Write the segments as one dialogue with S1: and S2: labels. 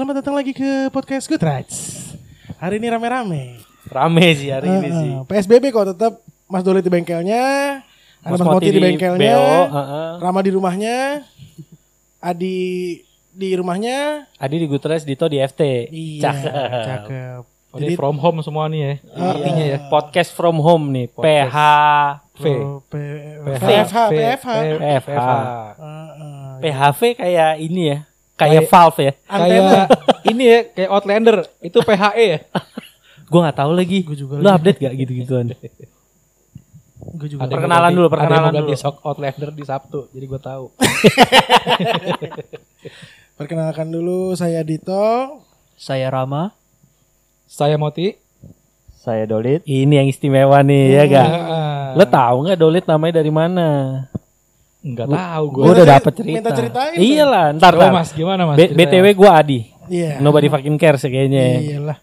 S1: selamat datang lagi ke podcast Good Rights. Hari ini rame-rame.
S2: Rame sih hari ini
S1: Eh,
S2: sih.
S1: eh, PSBB kok tetap Mas Doli di bengkelnya, ada Mas, Moti di bengkelnya,
S2: BO, heeh.
S1: Rama di rumahnya, Adi di rumahnya.
S2: Adi di Gutres, Dito di FT.
S1: Iya,
S2: Cakep.
S1: cakep.
S3: Oh, ini from home semua nih ya.
S2: Artinya ya podcast from home nih.
S3: Podcast.
S2: PH
S3: V.
S1: Oh, P-
S3: PH,
S1: PFH,
S3: V,
S1: PFH.
S2: PFH.
S1: Eh, eh.
S2: PHV kayak ini ya. Kayak Valve ya.
S3: Kayak ini ya, kayak Outlander. Itu PHE ya.
S2: Gue nggak tahu lagi.
S1: Gua juga
S2: Lu
S1: lagi.
S2: update gak gitu-gituan?
S1: Gue juga.
S3: Ada
S2: Perkenalan
S3: ganti-
S2: dulu, perkenalan
S3: mau ganti
S2: dulu.
S3: sok Outlander di Sabtu. Jadi gue tahu.
S1: Perkenalkan dulu saya Dito.
S4: Saya Rama.
S3: Saya Moti.
S4: Saya Dolit.
S2: Ini yang istimewa nih ya gak?
S3: Ah,
S2: Lo tahu nggak Dolit namanya dari mana?
S3: Enggak tahu gue.
S2: Gue udah
S1: ceri-
S2: cerita.
S1: minta ceritain.
S2: Iyalah, ntar
S3: Oh,
S2: ntar.
S3: Mas, gimana Mas?
S2: B-? BTW gue Adi.
S1: Iya.
S2: Nobody fucking cares kayaknya.
S1: Iyalah.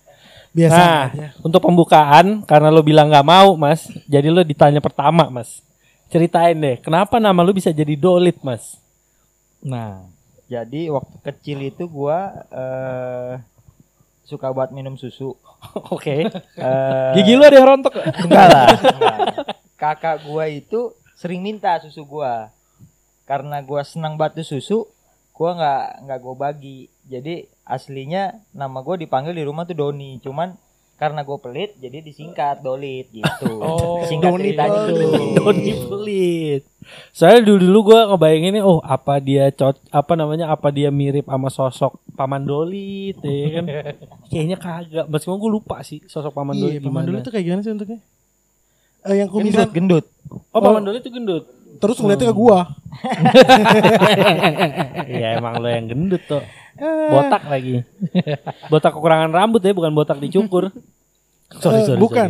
S1: Biasa
S2: Nah,
S1: aja.
S2: untuk pembukaan karena lo bilang nggak mau, Mas. Jadi lo ditanya pertama, Mas. Ceritain deh, kenapa nama lo bisa jadi Dolit, Mas?
S3: Nah,
S4: Jadi waktu kecil itu gua eh suka buat minum susu.
S2: Oke.
S4: Eh,
S3: gigi lu ada yang rontok.
S4: enggak lah. enggak. Kakak gua itu sering minta susu gua. Karena gua senang batu susu, gua nggak nggak gua bagi. Jadi aslinya nama gua dipanggil di rumah tuh Doni. Cuman karena gue pelit jadi disingkat Dolit gitu.
S3: Oh,
S4: Singkat
S1: Doni
S4: ceritanya
S1: Dolit.
S4: gitu.
S2: Doni pelit. Soalnya dulu dulu gue ngebayangin oh apa dia cot apa namanya apa dia mirip sama sosok paman Dolit ya kan? Kayaknya kagak. Meskipun gue lupa sih sosok paman Dolit
S1: Iya, paman dulu tuh kayak gimana sih untuknya? Eh, yang
S4: Gendut,
S1: kumisan
S4: gendut.
S2: Oh paman Dolit tuh gendut.
S1: Terus ngeliatnya ke gua.
S2: Iya emang lo yang gendut tuh. Botak lagi. Botak kekurangan rambut ya bukan botak dicukur. Sorry,
S1: Eh,
S2: sorry,
S1: bukan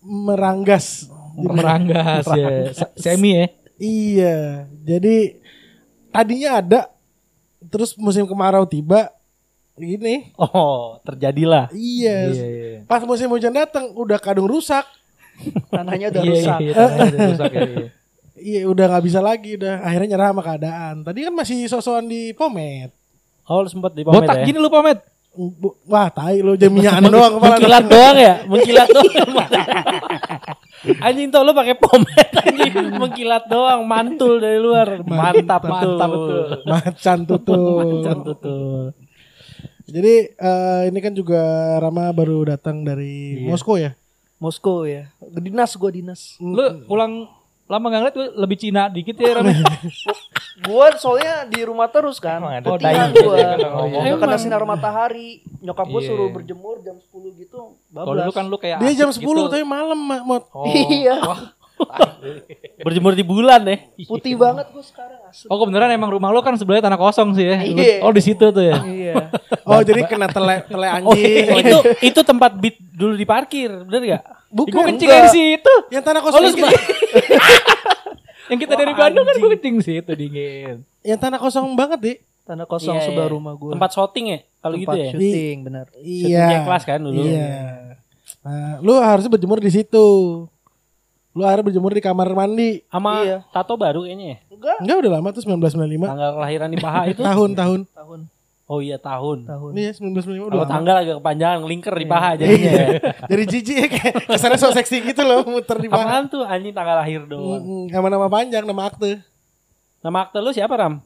S1: meranggas.
S3: meranggas ya. Se- Semi ya.
S1: Iya, jadi tadinya ada terus musim kemarau tiba gini.
S2: sorry. Oh, terjadilah.
S1: Iya.
S3: Iya, iya.
S1: Pas musim hujan datang udah kadung rusak.
S4: Tanahnya udah
S3: Iya,
S4: rusak.
S3: iya, tanahnya udah rusak ya, iya.
S1: Iya, udah nggak bisa lagi udah akhirnya nyerah sama keadaan. Tadi kan masih sosokan di Pomet.
S2: Oh, lu sempat di Pomet
S3: Botak
S2: ya?
S3: gini lu pamet.
S1: Bu- Wah, tai lo jaminan doang kepala.
S2: Mengkilat doang ya? Mengkilat doang. anjing tau lu pakai pomade anjing. Mengkilat doang, mantul dari luar. Mantap, betul.
S3: Mantap betul.
S1: Macan tutul.
S2: Macan tutul.
S1: Jadi eh, ini kan juga Rama baru datang dari Moskow ya.
S4: Moskow ya. Dinas gua dinas.
S3: Lu pulang lama gak ngeliat lu lebih Cina dikit ya Rame.
S5: Gua soalnya di rumah terus kan.
S4: Emang ada
S5: Oh.
S3: Oh, iya.
S5: Nggak kena sinar matahari. Nyokap gua
S3: Iya.
S5: suruh berjemur jam 10 gitu.
S3: Kalau
S5: Bablas.
S3: dulu kan lu kayak
S1: Dia jam 10
S3: gitu.
S1: tapi malam Ma- Mot.
S3: Oh.
S5: Iya.
S2: Berjemur di bulan ya.
S5: Putih banget gua sekarang asli.
S3: Oh kebenaran emang rumah lu kan sebelahnya tanah kosong sih ya.
S5: Iya.
S3: Oh di situ tuh ya.
S5: Iya.
S1: Oh, jadi kena tele tele
S2: Oh,
S1: anjing.
S2: itu itu tempat beat dulu diparkir, bener gak?
S1: Bukan.
S3: Gue kencing dari situ.
S1: Yang tanah
S3: Oh
S1: kosong
S3: lu
S1: itu.
S3: sempat. Yang kita dari Bandung kan gue kencing situ dingin.
S1: Yang tanah kosong banget, Di.
S5: Tanah kosong
S2: Iya,
S5: sebelah
S2: iya.
S5: rumah gua.
S2: Tempat syuting ya? Kalau gitu
S5: Tempat
S2: ya?
S5: syuting benar.
S1: Iya.
S2: Syutingnya kelas kan dulu.
S1: Iya. Nah, lu harusnya berjemur di situ. Lu harus berjemur di kamar mandi.
S2: Sama
S5: Iya.
S2: tato baru kayaknya ya?
S5: Enggak.
S1: Enggak udah lama tuh 1995.
S2: Tanggal kelahiran di paha itu?
S1: Tahun tahun.
S5: Tahun
S2: Oh iya tahun.
S5: tahun.
S1: Iya 1995 udah
S2: Kalau tanggal agak kepanjangan, ngelingker di paha jadinya ya.
S1: Dari jijik ya kayak kesannya so seksi gitu loh muter di paha.
S2: Apaan tuh anjing tanggal lahir doang.
S1: Mm, Nama-nama panjang, nama akte.
S2: Nama akte lu siapa Ram?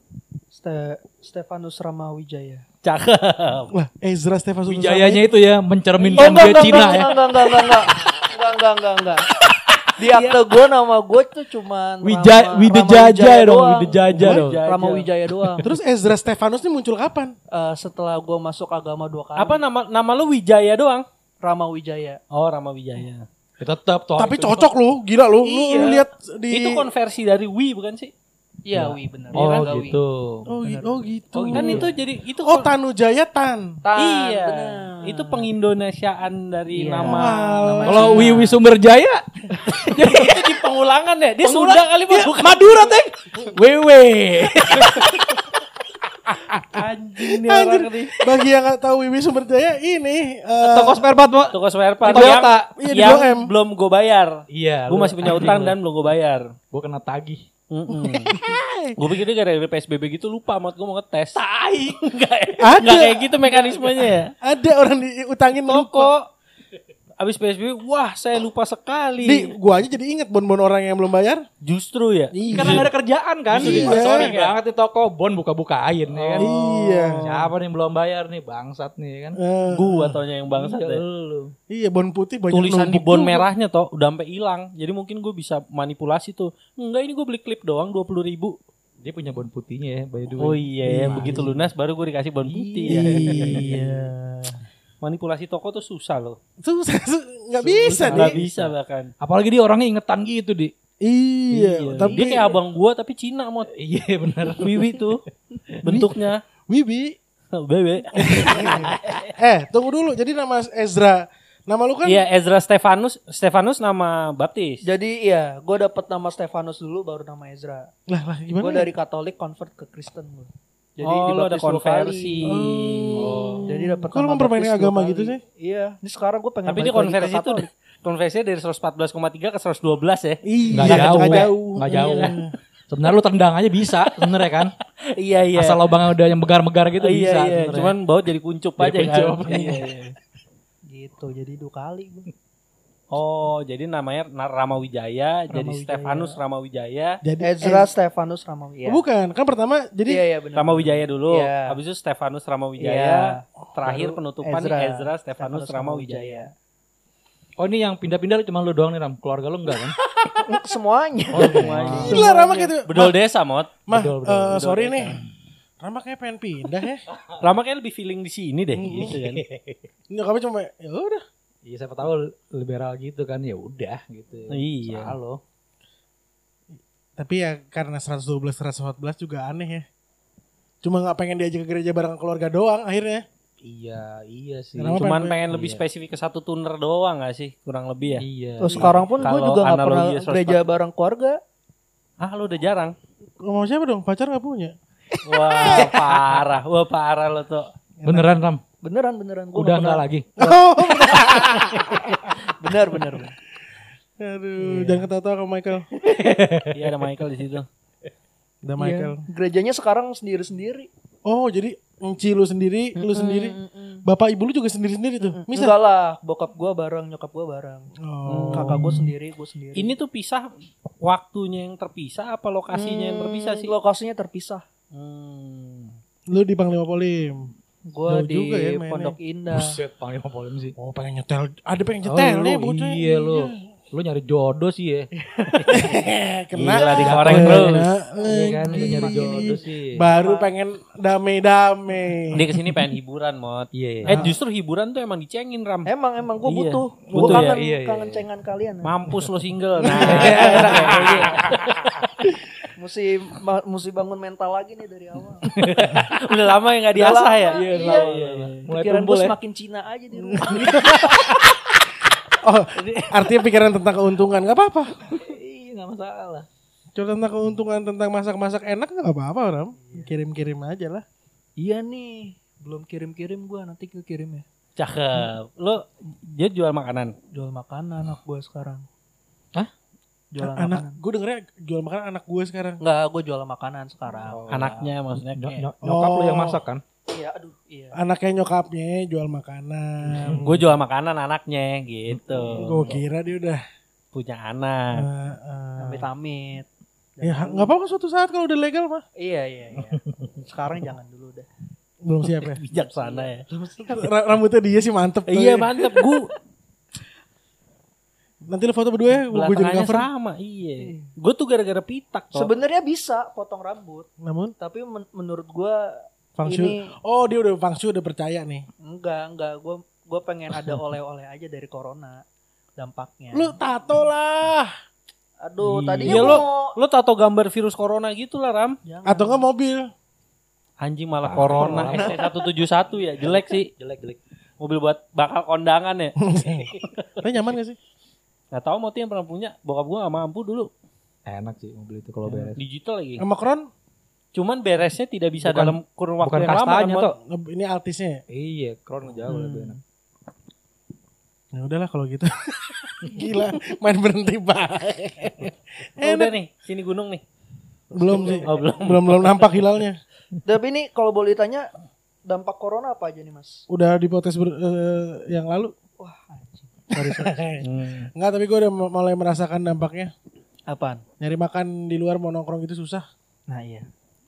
S5: Ste- Stefanus Ramawijaya.
S2: Cakep.
S1: Wah, Ezra Stefanus
S3: Wijayanya itu ya mencerminkan
S5: Oh, enggak,
S3: dia
S5: enggak,
S3: Cina
S5: enggak,
S3: ya.
S5: enggak, enggak, enggak, enggak, enggak, enggak, enggak, enggak. Di akte gue nama gue tuh cuman
S3: Wija-
S5: Rama-
S3: Widejaja
S5: Rama
S3: dong,
S5: doang.
S3: Widejaja dong.
S5: Rama Wijaya doang.
S1: Terus Ezra Stefanus ini muncul kapan?
S5: Eh, setelah gue masuk agama dua kali.
S2: Apa nama nama lu Wijaya doang?
S5: Rama Wijaya.
S2: Oh, Rama Wijaya.
S3: Ya, tetap toh.
S1: Tapi
S3: itu-
S1: cocok lu, gila lu. Lu,
S5: Iya.
S1: lu lihat di
S2: Itu konversi dari Wi bukan sih?
S5: Iya, Wi benar.
S3: Oh
S5: Iya, Wi.
S3: gitu.
S1: Oh, gi- oh gitu.
S2: Kan itu jadi itu
S1: Oh, Tanujaya Tan.
S5: Tan,
S2: iya.
S5: benar.
S2: Itu pengindonesiaan dari
S5: Iya.
S2: nama
S1: Wow.
S2: nama
S3: Kalau
S2: Cina.
S3: Wiwi Sumber Jaya,
S2: Jadi itu di pengulangan ya. Dia Sunda kali Bu, bukan
S3: Madura teng. Wewe.
S2: anjing nih
S1: Anjir,
S2: orang nih.
S1: bagi yang nggak tahu Wiwi Sumberjaya ini eh,
S3: Toko spare part, Mo.
S2: Toko spare part
S3: Di Toyota.
S1: Iya,
S2: yang
S1: Blok M.
S2: belum gue bayar.
S3: Iya.
S2: Gue masih punya utang dan belum gue bayar.
S3: gue kena tagih.
S2: Mm-mm. Gue pikir dia gara-gara PSBB gitu lupa mod gue mau ngetes.
S3: Tai.
S2: Enggak?
S1: Ada.
S2: Enggak kayak gitu mekanismenya ya.
S1: Ada orang diutangin lupa.
S2: Abis PSBB, wah saya lupa sekali.
S1: Di gua aja jadi inget bon-bon orang yang belum bayar.
S2: Justru ya.
S1: Iya.
S3: Karena gak ada kerjaan kan.
S1: Iya.
S3: Sorry banget nih toko bon buka-bukain ya kan.
S1: Iya.
S3: Siapa nih yang belum bayar nih bangsat nih kan.
S1: Eh,
S2: Gua taunya yang bangsat
S3: Iya,
S2: ya.
S3: lu.
S1: iya bon putih banyak
S2: Tulisan di bon
S1: juga.
S2: merahnya toh udah sampai hilang. Jadi mungkin gue bisa manipulasi tuh. Enggak ini gue beli klip doang 20 ribu.
S3: Dia punya bon putihnya ya by the way.
S2: Oh iya ya, begitu lunas baru gue dikasih bon putih ya.
S1: Iya.
S2: Manipulasi toko tuh susah loh.
S1: Susah, su- nggak bisa
S2: Nggak
S1: nih.
S2: bisa bahkan.
S3: Apalagi dia orangnya ingetan gitu di.
S1: Iya, tapi
S2: Dia kayak abang gua tapi Cina mod.
S3: Iya benar.
S2: Wiwi tuh bentuknya.
S1: Wibi.
S2: Bebe.
S1: Eh, tunggu dulu. Jadi nama Ezra, nama lu kan
S2: Iya Ezra Stefanus, Stefanus nama baptis.
S5: Jadi iya, gue dapet nama Stefanus dulu baru nama Ezra.
S1: lah, lah gimana?
S5: Gue
S1: ya?
S5: dari Katolik convert ke Kristen gue. Jadi
S2: oh, lo ada konversi.
S1: Oh.
S5: Jadi dapat nama
S1: mempermainkan agama
S5: kali.
S1: gitu sih?
S5: Iya, ini sekarang gue pengen
S2: Tapi
S5: ke
S2: konversi itu konversinya dari 114,3 ke 112 ya.
S1: Iya,
S3: Nggak jauh.
S1: nggak jauh.
S3: Nggak jauh. Sebenarnya lu tendang aja bisa sebenarnya kan.
S2: iya iya.
S3: Asal lobangnya udah yang megar-megar gitu
S2: iya,
S3: bisa.
S2: iya. Cuman baut jadi kuncup
S3: Jadi
S2: aja
S3: kuncup.
S2: kan. Iya, iya.
S5: Gitu, jadi dua kali gue.
S2: Oh, jadi namanya Na- Ramawijaya, jadi
S5: Ramawijaya.
S2: Stefanus Ramawijaya.
S1: Jadi
S5: Ezra Stefanus Ramawi.
S1: Oh, bukan, kan pertama jadi
S5: Iya, iya benar.
S2: Ramawijaya dulu,
S5: Iya.
S2: habis itu Stefanus Ramawijaya,
S5: Iya.
S2: terakhir
S5: Baru
S2: penutupan
S5: Ezra.
S2: Ezra Stefanus Ramawijaya.
S3: Oh ini yang pindah-pindah cuma lu doang nih Ram. Keluarga lu enggak kan?
S5: Semuanya.
S3: Oh semuanya.
S1: Gila Rama gitu.
S2: Bedol desa, Mot.
S1: Mah, eh,
S2: betul.
S1: sorry nih. Rama kayak pengen pindah ya.
S2: Rama kayak lebih feeling di sini deh, gitu kan.
S1: Nyokapnya cuma ya udah.
S3: Iya siapa tahu liberal gitu kan ya udah gitu.
S2: Iya.
S3: Halo.
S1: Tapi ya karena 112 114 juga aneh ya. Cuma nggak pengen diajak ke gereja bareng keluarga doang akhirnya.
S3: Iya, iya sih.
S1: Kenapa?
S2: Cuman
S1: pengen-
S2: pengen lebih
S3: Iya.
S2: spesifik ke satu tuner doang gak sih? Kurang lebih ya.
S3: Iya.
S5: Terus sekarang pun gue juga gak pernah
S2: analogi 114.
S5: gereja bareng keluarga.
S2: Ah, lu udah jarang.
S1: Ngomong siapa dong? Pacar nggak punya.
S2: Wah, parah. Wah, parah lo tuh.
S3: Beneran Ram.
S5: Beneran beneran. Gua
S3: Udah enggak
S5: pernah-
S3: lagi.
S1: Oh,
S5: Bener bener.
S1: aduh, jangan ketawa-tawa sama Michael.
S2: Iya, ada Michael di situ.
S1: Ada Michael.
S5: Iya. Gerejanya sekarang sendiri sendiri.
S1: Oh, jadi Enci lu sendiri, lu sendiri. Bapak ibu lu juga sendiri-sendiri tuh. Misal.
S5: Enggak lah, bokap gua bareng, nyokap gua bareng.
S1: Oh.
S5: Kakak gua sendiri, gua sendiri.
S2: Ini tuh pisah waktunya yang terpisah apa lokasinya yang terpisah sih?
S5: Lokasinya terpisah.
S2: Hmm.
S1: Lu di Panglima Polim.
S5: Gua
S1: Jauh
S5: di
S1: juga ya mainnya.
S5: Pondok Indah.
S3: Buset, panglima polim sih.
S1: Oh, pengen nyetel. Ada pengen
S3: Oh,
S1: nyetel
S3: lu,
S1: nih bocah.
S3: Iya lu. Lu nyari jodoh sih ya.
S1: Kena.
S2: Gila digoreng terus.
S1: Kena
S3: Iya kan lu nyari jodoh sih.
S1: Baru pengen damai-damai.
S2: Dia ke sini pengen hiburan, Mot.
S3: Iya, iya.
S2: Eh, justru hiburan tuh emang dicengin, Ram.
S5: Emang emang gua
S2: Iya.
S5: butuh.
S2: Ya?
S5: kangen
S3: Iya, iya,
S5: kangen
S3: iya.
S5: cengan kalian.
S2: Mampus lo single. Nah,
S5: Mesti ma- mesti bangun mental lagi nih dari awal.
S2: Udah lama ya gak diasah ya?
S5: Iya,
S3: Iya, iya, iya. Mulai
S5: Pikiran gua
S3: ya.
S5: semakin Cina aja di rumah.
S1: Oh, artinya pikiran tentang keuntungan nggak apa-apa.
S5: Iya, enggak masalah.
S1: Cuma tentang keuntungan tentang masak-masak enak nggak apa-apa, Ram. Kirim-kirim aja lah.
S5: Iya nih, belum kirim-kirim gua nanti gua kirim ya.
S2: Cakep. Lo dia jual makanan.
S5: Jual makanan anak gua sekarang. Jualan
S1: anak,
S5: makanan.
S1: gue dengernya jual makanan anak gue sekarang.
S5: Enggak, gua jual makanan sekarang.
S2: Anaknya maksudnya
S3: Nyok- Nyokap lu yang
S1: Oh.
S3: masak kan?
S5: Iya, aduh, iya.
S1: Anaknya nyokapnya jual makanan.
S2: Gue jual makanan anaknya gitu.
S1: Gue kira dia udah.
S2: Punya anak.
S1: eh, eh.
S5: Amit-amit.
S1: ya nggak apa-apa suatu saat kalau udah legal mah.
S5: Iya, iya, iya. Sekarang jangan dulu dah.
S1: Belum siap ya.
S2: Bijaksana ya.
S1: Ra- Rambutnya dia sih mantep.
S2: Iya mantep gue
S1: Nanti lu foto berdua ya, gue jadi cover.
S2: sama iya. Gue tuh gara-gara pitak.
S5: Sebenarnya bisa potong rambut,
S1: Namun
S5: tapi men- menurut gua
S1: Fangsu.
S5: ini
S1: Oh dia udah Fangsu udah percaya nih.
S5: enggak, enggak. Gua gua pengen ada oleh-oleh aja dari corona dampaknya.
S1: Lu tato lah.
S5: Aduh,
S2: Iya.
S5: tadinya
S2: Iya,
S5: gua
S2: lo-
S5: mau
S2: Lo tato gambar virus corona gitu lah Ram.
S5: Jangan.
S1: Atau enggak mobil.
S2: Anjing malah corona ST171 ya. Jelek sih.
S3: Jelek, jelek.
S2: Mobil buat bakal kondangan ya.
S1: Tapi nyaman gak sih?
S2: Gak tau Moti yang pernah punya. Bokap gue gak mampu dulu.
S3: Enak sih mobil itu kalau beres.
S2: Digital lagi.
S1: Sama Kron?
S2: Cuman beresnya tidak bisa
S3: Bukan-
S2: dalam kurun waktu
S3: Bukan
S2: yang lama. kan,
S3: kastanya
S2: Mot.
S3: tuh.
S1: Ini altisnya ya?
S3: Iya, Crown jauh
S1: Hmm.
S3: lebih enak.
S1: Ya udahlah kalau gitu. Gila, main berhenti baik.
S2: Oh, udah nih, sini gunung nih.
S1: Belum sih.
S2: Oh, belum.
S1: belum belum nampak hilalnya.
S6: Tapi ini kalau boleh ditanya dampak corona apa aja nih mas?
S1: Udah di podcast ber- eh, yang lalu.
S6: Wah anjing.
S1: Sorry, sorry.
S2: Hmm.
S1: Enggak, tapi gue udah mulai merasakan dampaknya.
S6: Apaan?
S1: Nyari makan di luar mau nongkrong gitu susah.
S6: Nah iya.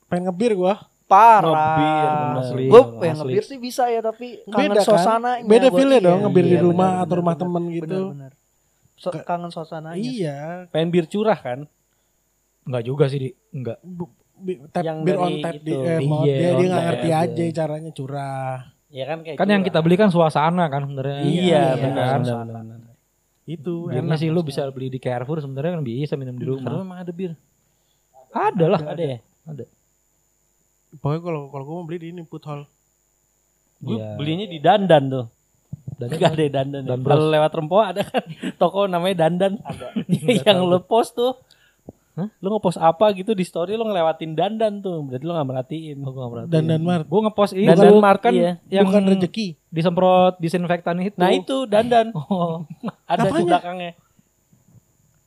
S1: Pengen ngebir gua.
S6: Parah.
S2: Ngebir, bener.
S3: Asli.
S6: Gue pengen ngebir sih bisa ya tapi kangen
S1: Beda kan?
S6: suasana.
S1: Beda feel-nya dong ngebir di
S6: Iya,
S1: rumah
S6: benar,
S1: atau rumah
S6: benar.
S1: temen gitu.
S6: Benar, benar. So, kangen suasananya. sih.
S1: Iya.
S2: Pengen bir curah kan?
S3: Enggak juga sih, Di. Enggak.
S1: Bu- bi- tap
S2: Yang
S1: bir on tap di
S2: itu.
S1: eh, mau-
S3: Iya,
S1: dia dia nggak ngerti
S2: aja
S1: caranya curah.
S2: Ya kan kayak
S3: Kan yang
S2: curah.
S3: kita beli kan suasana kan sebenarnya.
S2: Iya,
S6: Iya,
S2: benar,
S3: kan?
S2: benar, benar.
S1: Itu
S3: Birnya
S1: enak.
S3: sih lu bisa beli di Carrefour sebenarnya kan bisa minum di rumah.
S2: memang ada bir.
S3: Ada lah.
S2: Ada ya?
S1: Pokoknya kalau kalau gue mau beli di ini put hall.
S2: Gue
S3: Iya.
S2: belinya di Dandan tuh.
S3: Dan
S2: Gak ada dandan.
S3: Dan
S2: ya.
S3: Bros.
S2: Kalau lewat Rempoa ada kan toko namanya Dandan. Ada. yang lo post tuh. Hah? Lu ngepost apa gitu di story lu ngelewatin dandan tuh. Berarti lu gak merhatiin.
S3: Oh, gua nggak
S1: Dan dan Mart.
S3: Gue ngepost ini
S2: Dan
S3: bukan-
S2: Denmark,
S3: kan
S2: iya.
S3: yang
S1: Bukan rezeki.
S3: disemprot disinfektan itu.
S2: Nah itu dandan.
S3: Oh,
S2: ada di
S1: Apanya?
S2: belakangnya.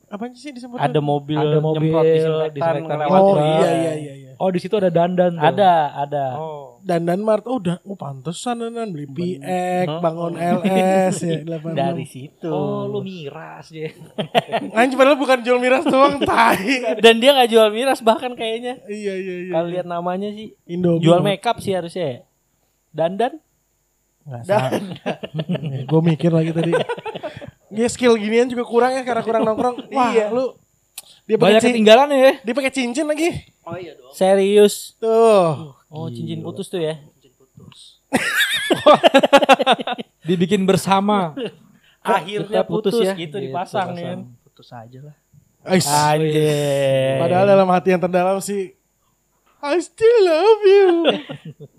S1: Apaan sih disebut?
S2: Ada mobil,
S3: Ada mobil
S2: nyemprot disinfektan,
S3: disinfektan.
S1: Oh
S3: Ada.
S1: iya iya iya iya.
S3: oh di situ ada dandan tuh.
S2: Ada, ada.
S3: Oh.
S1: Dan dan Mart. Oh, dan oh pantesan dan beli PX,
S2: Hah?
S1: bangun LS ya 86.
S2: Dari situ.
S3: Oh, lu miras ya.
S1: Anjing padahal bukan jual miras doang, tai.
S2: Dan dia nggak jual miras bahkan kayaknya.
S1: iya iya iya.
S2: Kalau lihat namanya sih
S1: Indomie.
S2: jual makeup sih harusnya. ya. Dandan
S1: Enggak salah. Gue mikir lagi tadi. Ya skill ginian juga kurang ya karena kurang nongkrong. Wah,
S6: Iya.
S1: lu dia pakai
S3: Banyak
S1: cin-
S3: ketinggalan ya.
S1: dia pakai cincin lagi.
S6: Oh iya dong.
S2: serius.
S1: Tuh.
S2: Oh, cincin putus tuh ya.
S3: Dibikin bersama.
S2: Akhirnya
S3: putus
S2: putus,
S3: ya.
S2: gitu
S3: Gitu,
S2: dipasang
S3: pasang.
S2: kan.
S6: Putus aja lah.
S1: Ais.
S2: Anjir.
S1: Padahal dalam hati yang terdalam sih I still love you.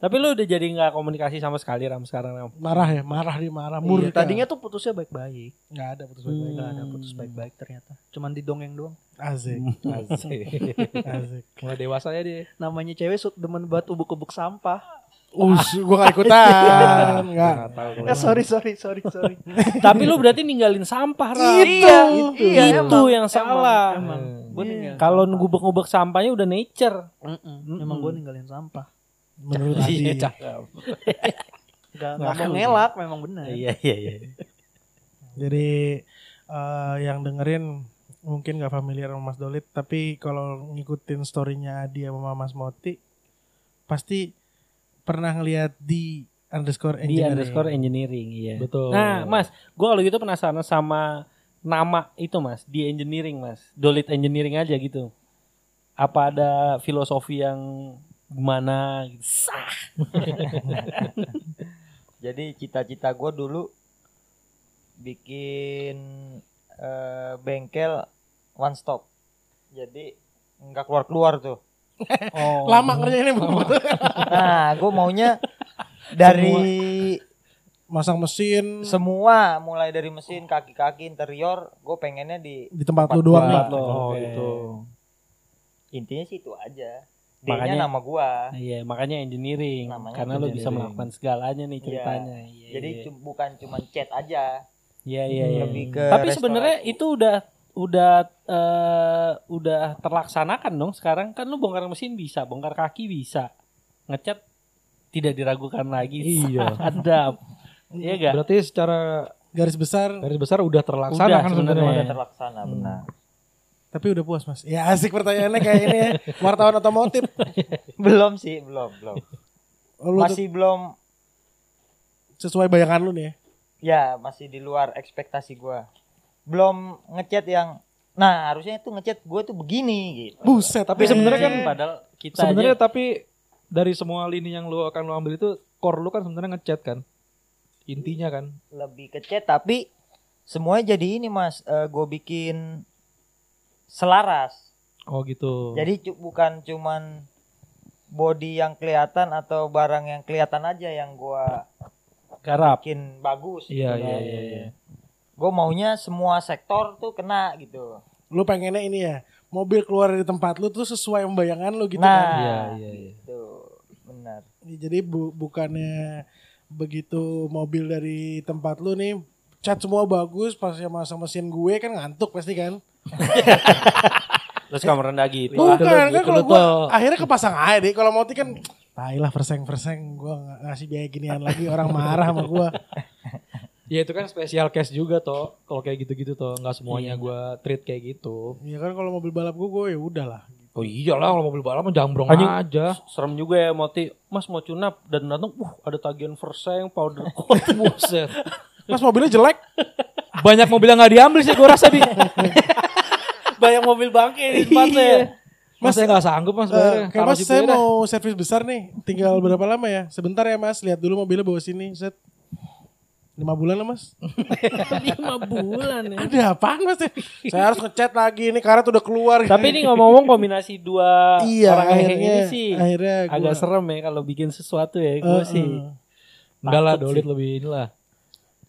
S2: Tapi lu udah jadi nggak komunikasi sama sekali Ram sekarang Ram.
S1: marah ya, marah dia marah.
S6: Iya, tadinya tuh putusnya baik-baik.
S1: nggak ada putus baik-baik.
S6: Gak ada putus baik-baik ternyata. Cuman didongeng doang.
S1: Asik,
S3: Asik.
S1: asik.
S3: Mulai dewasa ya dia.
S6: Namanya cewek suka demen buat ubuk-ubuk sampah.
S1: Us, gua gak ikutan. Enggak.
S6: Eh sorry sorry sorry sorry.
S2: Tapi lu berarti ninggalin sampah Ram.
S1: Itu.
S6: Iya,
S2: Itu
S6: emang,
S2: yang salah.
S6: Emang. Gue
S2: Iya.
S6: ninggalin.
S2: Kalau ngubek-ngubek sampahnya udah nature.
S6: Mm-mm. Emang gue ninggalin sampah.
S1: Menurut
S2: Iya,
S1: Adi.
S2: cakep.
S6: Gak, gak mau ngelak memang benar.
S2: Iya, iya, iya.
S1: Jadi eh, yang dengerin mungkin gak familiar sama Mas Dolit, tapi kalau ngikutin storynya dia sama Mas Moti, pasti pernah ngeliat di underscore
S2: Di
S1: engineering.
S2: underscore engineering, iya.
S3: Betul.
S2: Nah, Mas, gua kalau gitu penasaran sama nama itu, Mas. Di engineering, Mas. Dolit engineering aja gitu. Apa ada filosofi yang gimana gitu? Sah.
S4: Jadi cita-cita gue dulu bikin eh, bengkel one stop. Jadi nggak keluar-keluar tuh.
S2: Oh.
S1: Lama kerjanya Bu.
S4: Nah, gue maunya dari
S1: Masang mesin
S4: semua mulai dari mesin, kaki-kaki, interior, gue pengennya di
S1: di tempat lu
S4: Tempat
S1: doang.
S4: gua.
S1: nih.
S2: Tempat lo.
S3: Oh, gitu.
S4: intinya sih itu aja.
S2: Makanya-
S4: nama gua.
S2: Iya, makanya engineering.
S4: Namanya
S2: Karena lo bisa
S3: engineering.
S2: melakukan segalanya nih ceritanya. Iya,
S4: Jadi
S2: iya.
S4: bukan cuma chat aja,
S2: Iya, iya, iya.
S4: lebih ke
S2: Tapi sebenarnya itu udah udah eh, udah terlaksanakan dong sekarang kan lu bongkar mesin bisa, bongkar kaki bisa. Ngecat tidak diragukan lagi.
S3: Iya.
S2: Ada. Iya gak?
S3: Berarti secara
S1: Garis besar,
S3: garis besar udah terlaksana
S2: Udah
S3: kan
S2: sebenarnya.
S3: sebenarnya.
S4: udah terlaksana benar.
S1: Tapi udah puas Mas. Ya asik pertanyaannya kayak ini ya. Wartawan otomotif.
S4: belum sih, belum, belum.
S1: Oh, lu tuh
S4: Masih belum
S1: sesuai bayangan lu nih ya.
S4: ya, masih di luar ekspektasi gua. Belum ngechat yang nah, harusnya itu ngechat gua tuh begini gitu.
S1: Buset.
S3: Tapi sebenarnya kan
S2: padahal kita
S3: sebenarnya
S2: aja
S3: tapi dari semua lini yang lu akan lu ambil itu core lu kan sebenarnya ngechat kan. Intinya kan.
S4: Lebih ke chat tapi semuanya jadi ini Mas, eh, gua bikin selaras.
S3: Oh gitu.
S4: Jadi bukan cuman body yang kelihatan atau barang yang kelihatan aja yang gua
S2: garap.
S4: bikin bagus
S3: Iya
S4: gitu
S3: iya
S4: kan.
S3: iya iya.
S4: Gue maunya semua sektor tuh kena gitu.
S1: lu pengennya ini ya. Mobil keluar dari tempat lu tuh sesuai bayangan lu gitu
S4: nah,
S1: kan.
S3: Iya iya iya.
S4: itu benar.
S1: Jadi bu- bukannya begitu mobil dari tempat lu nih cat semua bagus pas yang masang mesin gue kan ngantuk pasti kan.
S2: Terus kamar rendah gitu.
S1: Bukan kan kalau
S3: loh.
S1: akhirnya kepasang aja deh. Kalau mau kan tai lah verseng verseng gua nggak ngasih biaya ginian lagi orang marah sama gua.
S3: Ya itu kan spesial case juga toh. Kalau kayak gitu-gitu toh, nggak semuanya gua treat kayak gitu.
S1: Ya kan kalau mobil balap gua gua ya udahlah.
S3: Oh iyalah kalau mobil balap mah jambrong
S2: Anjing.
S3: aja.
S2: Serem juga ya Moti. Mas mau tunap dan datang, uh ada tagihan verseng, powder coat.
S3: Buset.
S1: Mas mobilnya jelek.
S3: Banyak mobil yang nggak diambil sih gua rasa di.
S2: Banyak mobil bangke di tempatnya.
S3: Iya. Mas saya nggak sanggup mas
S1: kayak
S3: Taruh
S1: mas saya
S3: dah.
S1: mau servis besar nih. Tinggal berapa lama ya? Sebentar ya mas. Lihat dulu mobilnya bawa sini. Set. Lima bulan lah mas.
S2: Lima bulan ya.
S1: Ada apaan mas? Saya harus ngechat lagi. Ini karet udah keluar.
S2: Tapi ini ngomong-ngomong kombinasi dua
S1: iya
S2: orang
S1: akhirnya
S2: ini sih
S1: akhirnya gua,
S2: agak serem ya kalau bikin sesuatu ya. Gue
S1: eh.
S2: sih.
S3: Enggak lah Dolit lebih inilah.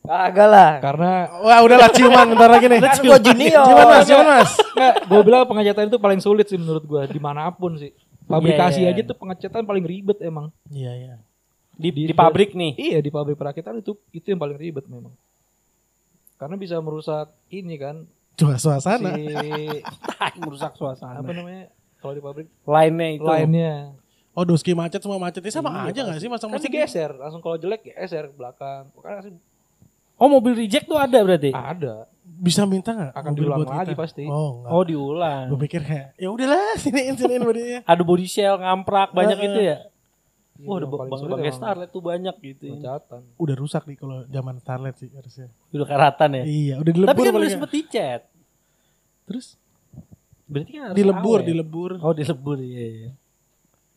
S4: Kagak lah.
S3: Karena
S1: Wah udahlah ciuman bentar lagi nih.
S4: Kan gua junior.
S1: Ciuman mas, ciuman mas.
S3: Nggak, gue bilang pengecatan itu paling sulit sih menurut gue di mana pun sih. Fabrikasi
S2: Iya, iya.
S3: aja tuh pengecatan paling ribet emang.
S1: Iya iya.
S2: Di, di, pabrik nih.
S3: Iya di pabrik perakitan itu itu yang paling ribet memang. Karena bisa merusak ini kan
S1: Coba suasana.
S3: si
S2: merusak suasana.
S3: apa namanya kalau di pabrik
S2: Lainnya itu.
S3: lainnya
S1: Oh doski macet semua macet. Ini sama
S3: Iya,
S1: aja gak sih masang
S3: kan digeser langsung kalau jelek geser ke belakang. Kan sih
S2: Oh mobil reject tuh ada berarti?
S3: ada
S1: Bisa minta gak?
S3: akan
S1: mobil
S3: diulang lagi
S1: kita?
S3: pasti.
S1: Oh enggak.
S2: Oh diulang.
S1: Gue pikir kayak ya udahlah siniin siniin bodinya.
S2: Ada body shell ngamprak banyak
S1: Heeh.
S2: itu ya.
S3: Iya,
S2: Wah ada
S3: yang
S2: bang
S3: emang
S2: Starlet tuh banyak gitu.
S3: pengecatan.
S1: Udah rusak nih kalau zaman Starlet sih harusnya.
S2: Udah karatan ya.
S1: Iya, udah dilebur
S2: Tapi kan udah
S1: nggak.
S2: sempet dicat.
S1: Terus
S2: Berarti kan harus
S1: dilebur,
S2: awet.
S1: dilebur.
S2: Oh dilebur iya iya.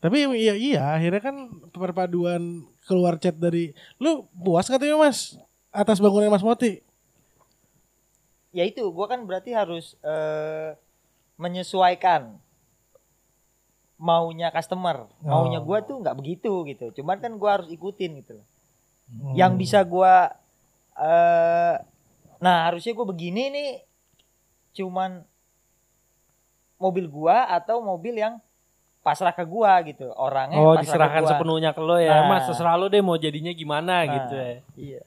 S1: Tapi iya iya akhirnya kan perpaduan keluar chat dari lu puas katanya Mas atas bangunan Mas Moti.
S4: Ya itu gua kan berarti harus eh, menyesuaikan maunya customer. Maunya
S1: Oh.
S4: gua tuh nggak begitu gitu. Cuman kan gua harus ikutin gitu loh.
S1: Hmm.
S4: Yang bisa gua eh nah harusnya gua begini nih cuman mobil gua atau mobil yang pasrah ke gua gitu. Orangnya
S2: Oh
S4: pasrah ke
S2: diserahkan
S4: gua.
S2: sepenuhnya ke lo ya.
S4: Nah.
S2: Mas terserah lo deh mau jadinya gimana
S4: Nah,
S2: gitu ya.
S4: Iya.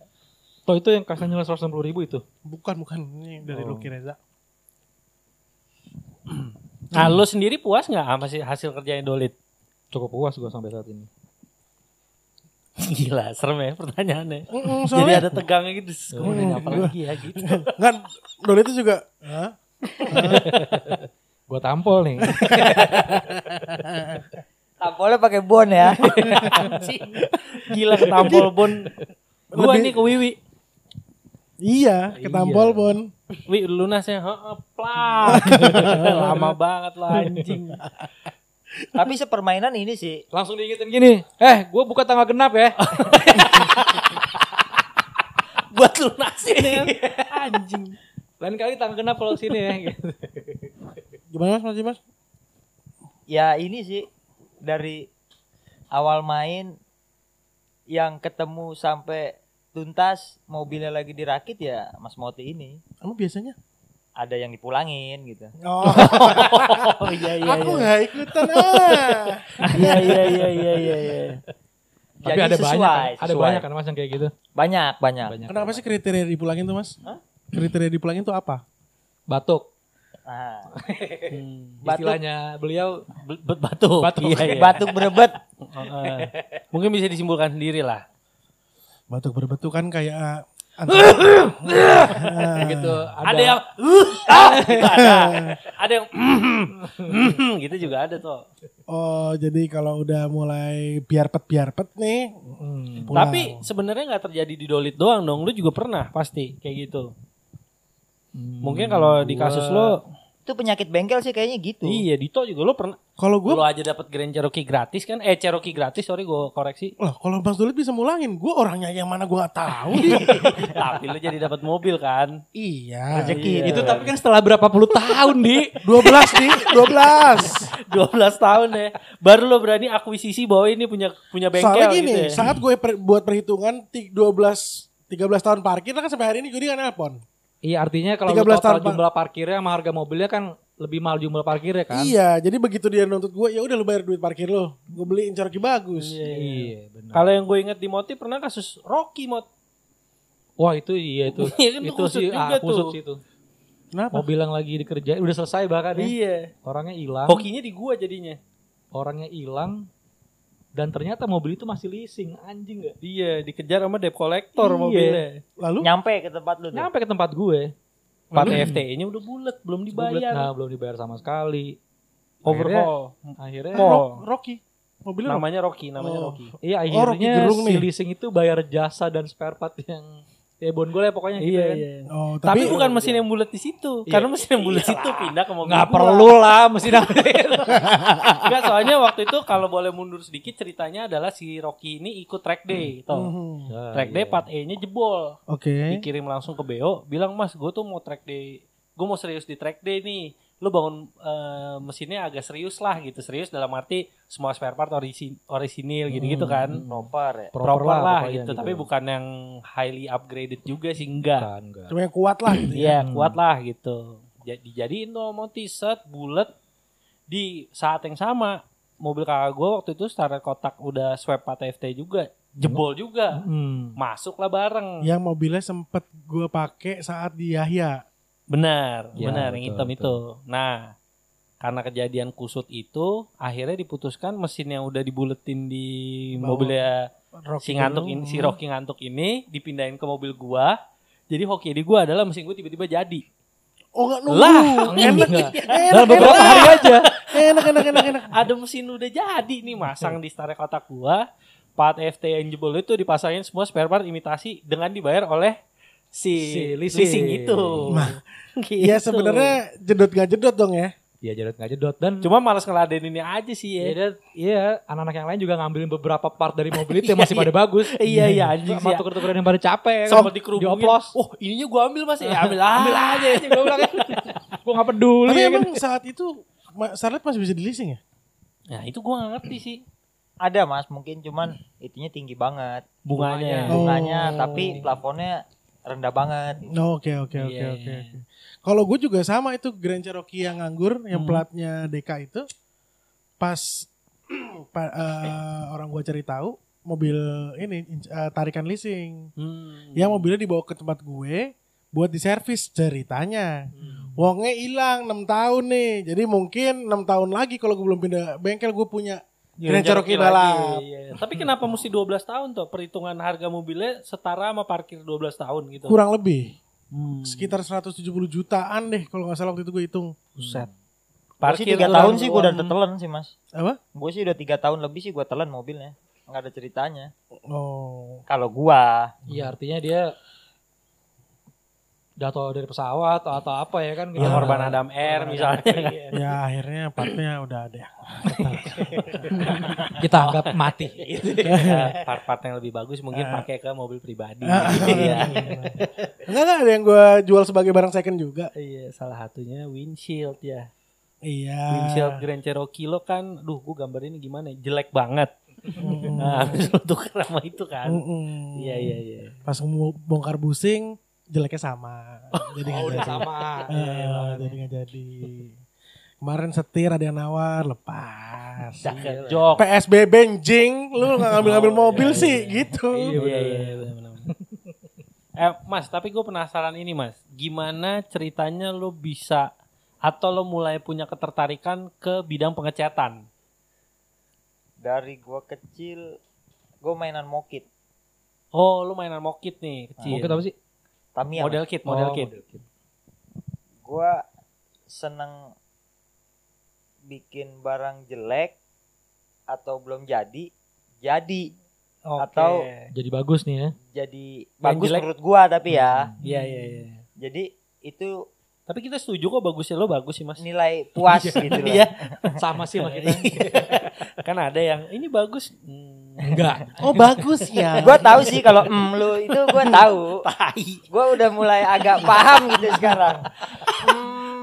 S3: Toh itu yang kasarnya 160 ribu itu.
S1: Bukan bukan ini dari
S3: Oh.
S1: Lucky Reza.
S2: Nah lo sendiri puas nggak sama si hasil kerjanya Dolit?
S3: Cukup puas gua sampai saat ini.
S2: Gila serem ya pertanyaannya.
S1: Mm-mm,
S2: Jadi
S1: soalnya
S2: ada tegangnya gitu. Gue nanya apa lagi ya gitu.
S1: kan Doli itu juga Hah?
S3: Gua tampol nih.
S4: Tampolnya pakai bon ya.
S2: Gila ketampol bon. Gua
S1: Lebih-
S2: nih ke Wiwi.
S1: Iya, ketampol Bon.
S2: Wi lunasnya heeh plak. Lama banget lah anjing.
S4: Tapi sepermainan ini sih
S3: Langsung diingetin gini. Eh, gua buka tanggal genap ya.
S2: Buat lunasin ya. Anjing.
S3: Lain kali tanggal genap kalau sini ya. Gitu.
S1: Gimana Mas Mas Dimas?
S4: ya ini sih dari awal main yang ketemu sampai tuntas mobilnya lagi dirakit ya Mas Moti ini
S1: Kamu biasanya?
S4: ada yang dipulangin gitu.
S1: Oh,
S2: Oh iya iya
S1: aku
S2: iya.
S1: nggak ikutan ah.
S2: Iya iya iya iya iya iya.
S3: Tapi
S4: Jadi
S3: ada
S4: sesuai,
S3: banyak kan? Ada
S4: sesuai.
S3: banyak kan Mas yang kayak gitu.
S4: Banyak banyak.
S3: Banyak.
S1: Kenapa sih kriteria dipulangin tuh Mas?
S4: Hah?
S1: Kriteria dipulangin tuh apa?
S3: Batuk.
S4: Nah,
S2: Hmm.
S4: Batuk.
S3: Istilahnya beliau
S2: Batuk.
S3: Batuk.
S2: Iya, iya.
S4: batuk berebet.
S2: Heeh. Mungkin bisa disimpulkan sendiri lah.
S1: Batuk berbetuk kan kayak
S3: gitu.
S2: Ada, yang ah, gitu ada. Ada yang gitu juga ada tuh.
S1: Oh, jadi kalau udah mulai biarpet biarpet nih.
S3: Hmm.
S1: pulang.
S2: Tapi sebenarnya nggak terjadi di Dolit doang dong. Lu juga pernah pasti kayak gitu. Mungkin kalau di kasus lo,
S4: Itu penyakit bengkel sih kayaknya gitu.
S2: iya Dito juga lo pernah.
S1: kalau gue,
S2: Lo aja dapat Grand Cherokee gratis kan? Eh Cherokee gratis, sorry gue koreksi.
S1: lah kalau Mas Dolit bisa mulangin, gue orangnya yang mana gue tahu. Di.
S2: Tapi lo jadi dapat mobil kan?
S1: iya.
S4: Rezeki
S2: Iya.
S3: Itu tapi kan setelah berapa puluh tahun di
S1: 12 nih, 12.
S2: 12 tahun ya. Baru lo berani akuisisi bahwa ini punya punya bengkel
S1: Soalnya gini,
S2: gitu ya.
S1: saat gue per- buat perhitungan ti- 12 13 tahun parkir kan sampai hari ini gue nggak nelpon.
S3: Iya artinya kalau
S1: 13
S3: lu total
S1: tahun,
S3: jumlah parkirnya sama harga mobilnya kan lebih mahal jumlah parkirnya kan.
S1: Iya, jadi begitu dia nuntut gue, ya udah lu bayar duit parkir lo. Gue beliin Cherokee bagus.
S3: Iya benar.
S2: Kalau yang gue inget di Moti pernah kasus Rocky Mot.
S3: Wah itu iya itu.
S2: Iya kan,
S3: itu sih
S2: juga
S3: ah, kusut
S2: tuh.
S3: sih itu.
S1: Kenapa?
S3: Mobil yang lagi dikerjain udah selesai bahkan ya.
S2: Iya.
S3: Orangnya hilang.
S2: Hokinya di gua jadinya.
S3: Orangnya hilang. Dan ternyata mobil itu masih leasing. Anjing gak?
S2: Iya, dikejar sama debt collector
S3: Iya.
S2: mobilnya.
S1: Lalu
S4: Nyampe ke tempat lu tuh.
S3: Nyampe ke tempat gue.
S2: Plat FTE-nya udah bulat, belum
S3: Bulet,
S2: dibayar.
S3: Nah, belum dibayar sama sekali.
S2: Overhaul.
S3: Akhirnya
S2: Kok?
S1: Rock, Rocky. Mobilnya Rocky.
S2: Namanya Rocky, namanya
S1: Oh.
S2: Rocky.
S3: Iya
S1: Oh, Rocky
S3: akhirnya
S1: Gerung
S3: si
S1: nih.
S3: leasing itu bayar jasa dan spare part yang ya bon gue lah pokoknya gitu
S2: Iya,
S3: kan.
S2: iya.
S1: Oh,
S2: Tapi,
S1: tapi,
S2: bukan mesin yang bulat di situ.
S3: Iya.
S2: Karena mesin yang bulat situ pindah ke mobil.
S3: Nggak
S2: gua.
S3: perlu lah mesin upgrade.
S2: Enggak, soalnya waktu itu kalau boleh mundur sedikit ceritanya adalah si Rocky ini ikut track day, toh.
S1: Mhm.
S2: Track day part E-nya jebol.
S1: Oke.
S2: Dikirim langsung ke BO, bilang, "Mas, gue tuh mau track day. Gue mau serius di track day nih. Lu bangun eh, mesinnya agak serius lah gitu. Serius dalam arti semua spare part orisi orisinil gitu-gitu kan.
S4: Proper ya.
S2: Proper, lah,
S3: pokoknya
S2: gitu. Tapi bukan yang highly upgraded juga sih enggak.
S3: Bukan, enggak.
S1: Cuma yang kuat lah gitu ya.
S2: Iya, kuat lah gitu. Jadi dijadiin tuh mau t-shirt bulat di saat yang sama mobil kakak gue waktu itu secara kotak udah swap FT juga jebol juga
S3: Hmm.
S2: masuklah bareng
S1: Yang mobilnya sempet gue pakai saat di Yahya.
S2: Benar
S3: Ya,
S2: benar
S3: betul,
S2: yang hitam
S3: betul.
S2: itu nah karena kejadian kusut itu akhirnya diputuskan mesin yang udah dibuletin di
S1: Bawah.
S2: mobilnya
S1: Rocky
S2: si ngantuk ini si Rocky ngantuk ini dipindahin ke mobil gua jadi hoki di gua adalah mesin gua tiba-tiba jadi
S1: Oh enggak nunggu.
S2: Lah,
S1: enak, enak,
S3: Dalam beberapa
S1: enak,
S3: hari aja.
S1: enak, enak, enak, enak.
S2: ada mesin udah jadi nih masang di starter kotak gua part FT yang jebol itu dipasangin semua spare part imitasi dengan dibayar oleh si,
S3: Si
S2: leasing.
S3: leasing.
S2: itu
S1: Nah,
S2: Gitu.
S1: Ya sebenarnya jedot gak jedot dong ya.
S3: Iya jedot nggak jedot dan
S2: cuma malas ngeladeninnya aja sih
S3: Iya,
S2: ya
S3: iya, anak-anak yang lain juga ngambilin beberapa part dari mobil itu yang masih pada bagus.
S2: iya iya anjing sih
S3: tuker-tukeran yang pada capek.
S2: sama
S3: kan.
S2: dikerubungin
S3: Dioplos.
S2: oh ininya gua ambil mas ya ambil, ambil aja
S3: Gue bilang gue gak peduli.
S1: Tapi
S3: ya
S1: emang saat itu Starlet masih bisa di leasing ya?
S2: nah itu gua gak ngerti sih
S4: Ada mas, mungkin cuman itunya tinggi banget.
S2: bunganya
S1: Oh.
S4: Bunganya, tapi plafonnya rendah banget.
S1: Oh, Oke oke oke
S2: Iya,
S1: oke. Kalau gue juga sama itu Grand Cherokee yang nganggur, yang
S2: Hmm.
S1: platnya DK itu, pas pa- eh, orang gue cari tahu mobil ini eh, tarikan leasing,
S2: Hmm.
S1: yang mobilnya dibawa ke tempat gue buat diservis ceritanya.
S2: Hmm.
S1: Wongnya hilang 6 tahun nih, jadi mungkin 6 tahun lagi kalau gue belum pindah bengkel gue punya Grand Cherokee
S2: lagi,
S1: balap.
S2: iya. Tapi kenapa mesti 12 tahun tuh? Perhitungan harga mobilnya setara sama parkir 12 tahun gitu.
S1: kurang lebih
S2: Hmm.
S1: sekitar 170 jutaan deh kalau nggak salah waktu itu gue hitung.
S2: Buset. Parkir
S4: tiga tahun sih gue udah telan sih mas.
S1: Apa?
S4: Gue sih udah tiga tahun lebih sih gue telan mobilnya. Nggak ada ceritanya.
S1: Oh.
S4: Kalau gua
S3: Iya artinya dia jatuh dari pesawat atau, atau apa ya kan?
S2: Iya,
S1: Ah.
S2: korban Adam Air misalnya. kan.
S1: Ya akhirnya partnya udah ada.
S3: Kita anggap mati.
S2: Ya, part-part yang lebih bagus mungkin pakai ke mobil pribadi. Iya.
S1: Enggak enggak ada yang gue jual sebagai barang second juga.
S2: Iya, salah satunya windshield ya.
S1: Iya.
S2: Windshield Grand Cherokee lo kan, duh gue gambar ini gimana? ya? Jelek banget. Nah, habis lo tuker sama itu kan. Iya, iya, iya.
S1: Pas mau bongkar busing jeleknya sama. Jadi nggak
S3: Oh, udah
S1: jadi.
S3: sama.
S1: Eh, jadi nggak jadi. Kemarin setir ada yang nawar lepas.
S2: Jaket jok.
S1: PSB benjing, lu nggak ngambil-ngambil
S2: Oh,
S1: mobil
S2: iya,
S1: sih
S2: iya.
S1: gitu.
S2: Iya, iya, iya. Eh, Mas, tapi gue penasaran ini, Mas. Gimana ceritanya lo bisa atau lo mulai punya ketertarikan ke bidang pengecatan?
S4: dari gua kecil gue mainan mokit.
S2: Oh, lo mainan mokit nih, kecil.
S3: Mungkin apa sih?
S4: Tamiya.
S2: Model kit, model
S3: Oh,
S2: kit.
S4: gue seneng bikin barang jelek atau belum jadi jadi
S2: Oke.
S4: Atau-
S3: Jadi bagus nih ya.
S4: jadi bagus
S2: jelek.
S4: menurut gua tapi ya
S2: Iya, iya, iya.
S4: jadi itu
S2: Tapi kita setuju kok bagusnya lo bagus sih, Mas.
S4: nilai puas gitu loh
S2: Iya.
S3: Sama sih sama kita.
S2: kan ada yang ini bagus. Hmm,
S3: Enggak.
S1: Oh bagus ya.
S4: gua tahu sih kalau em lu itu gua tahu gua udah mulai agak paham gitu sekarang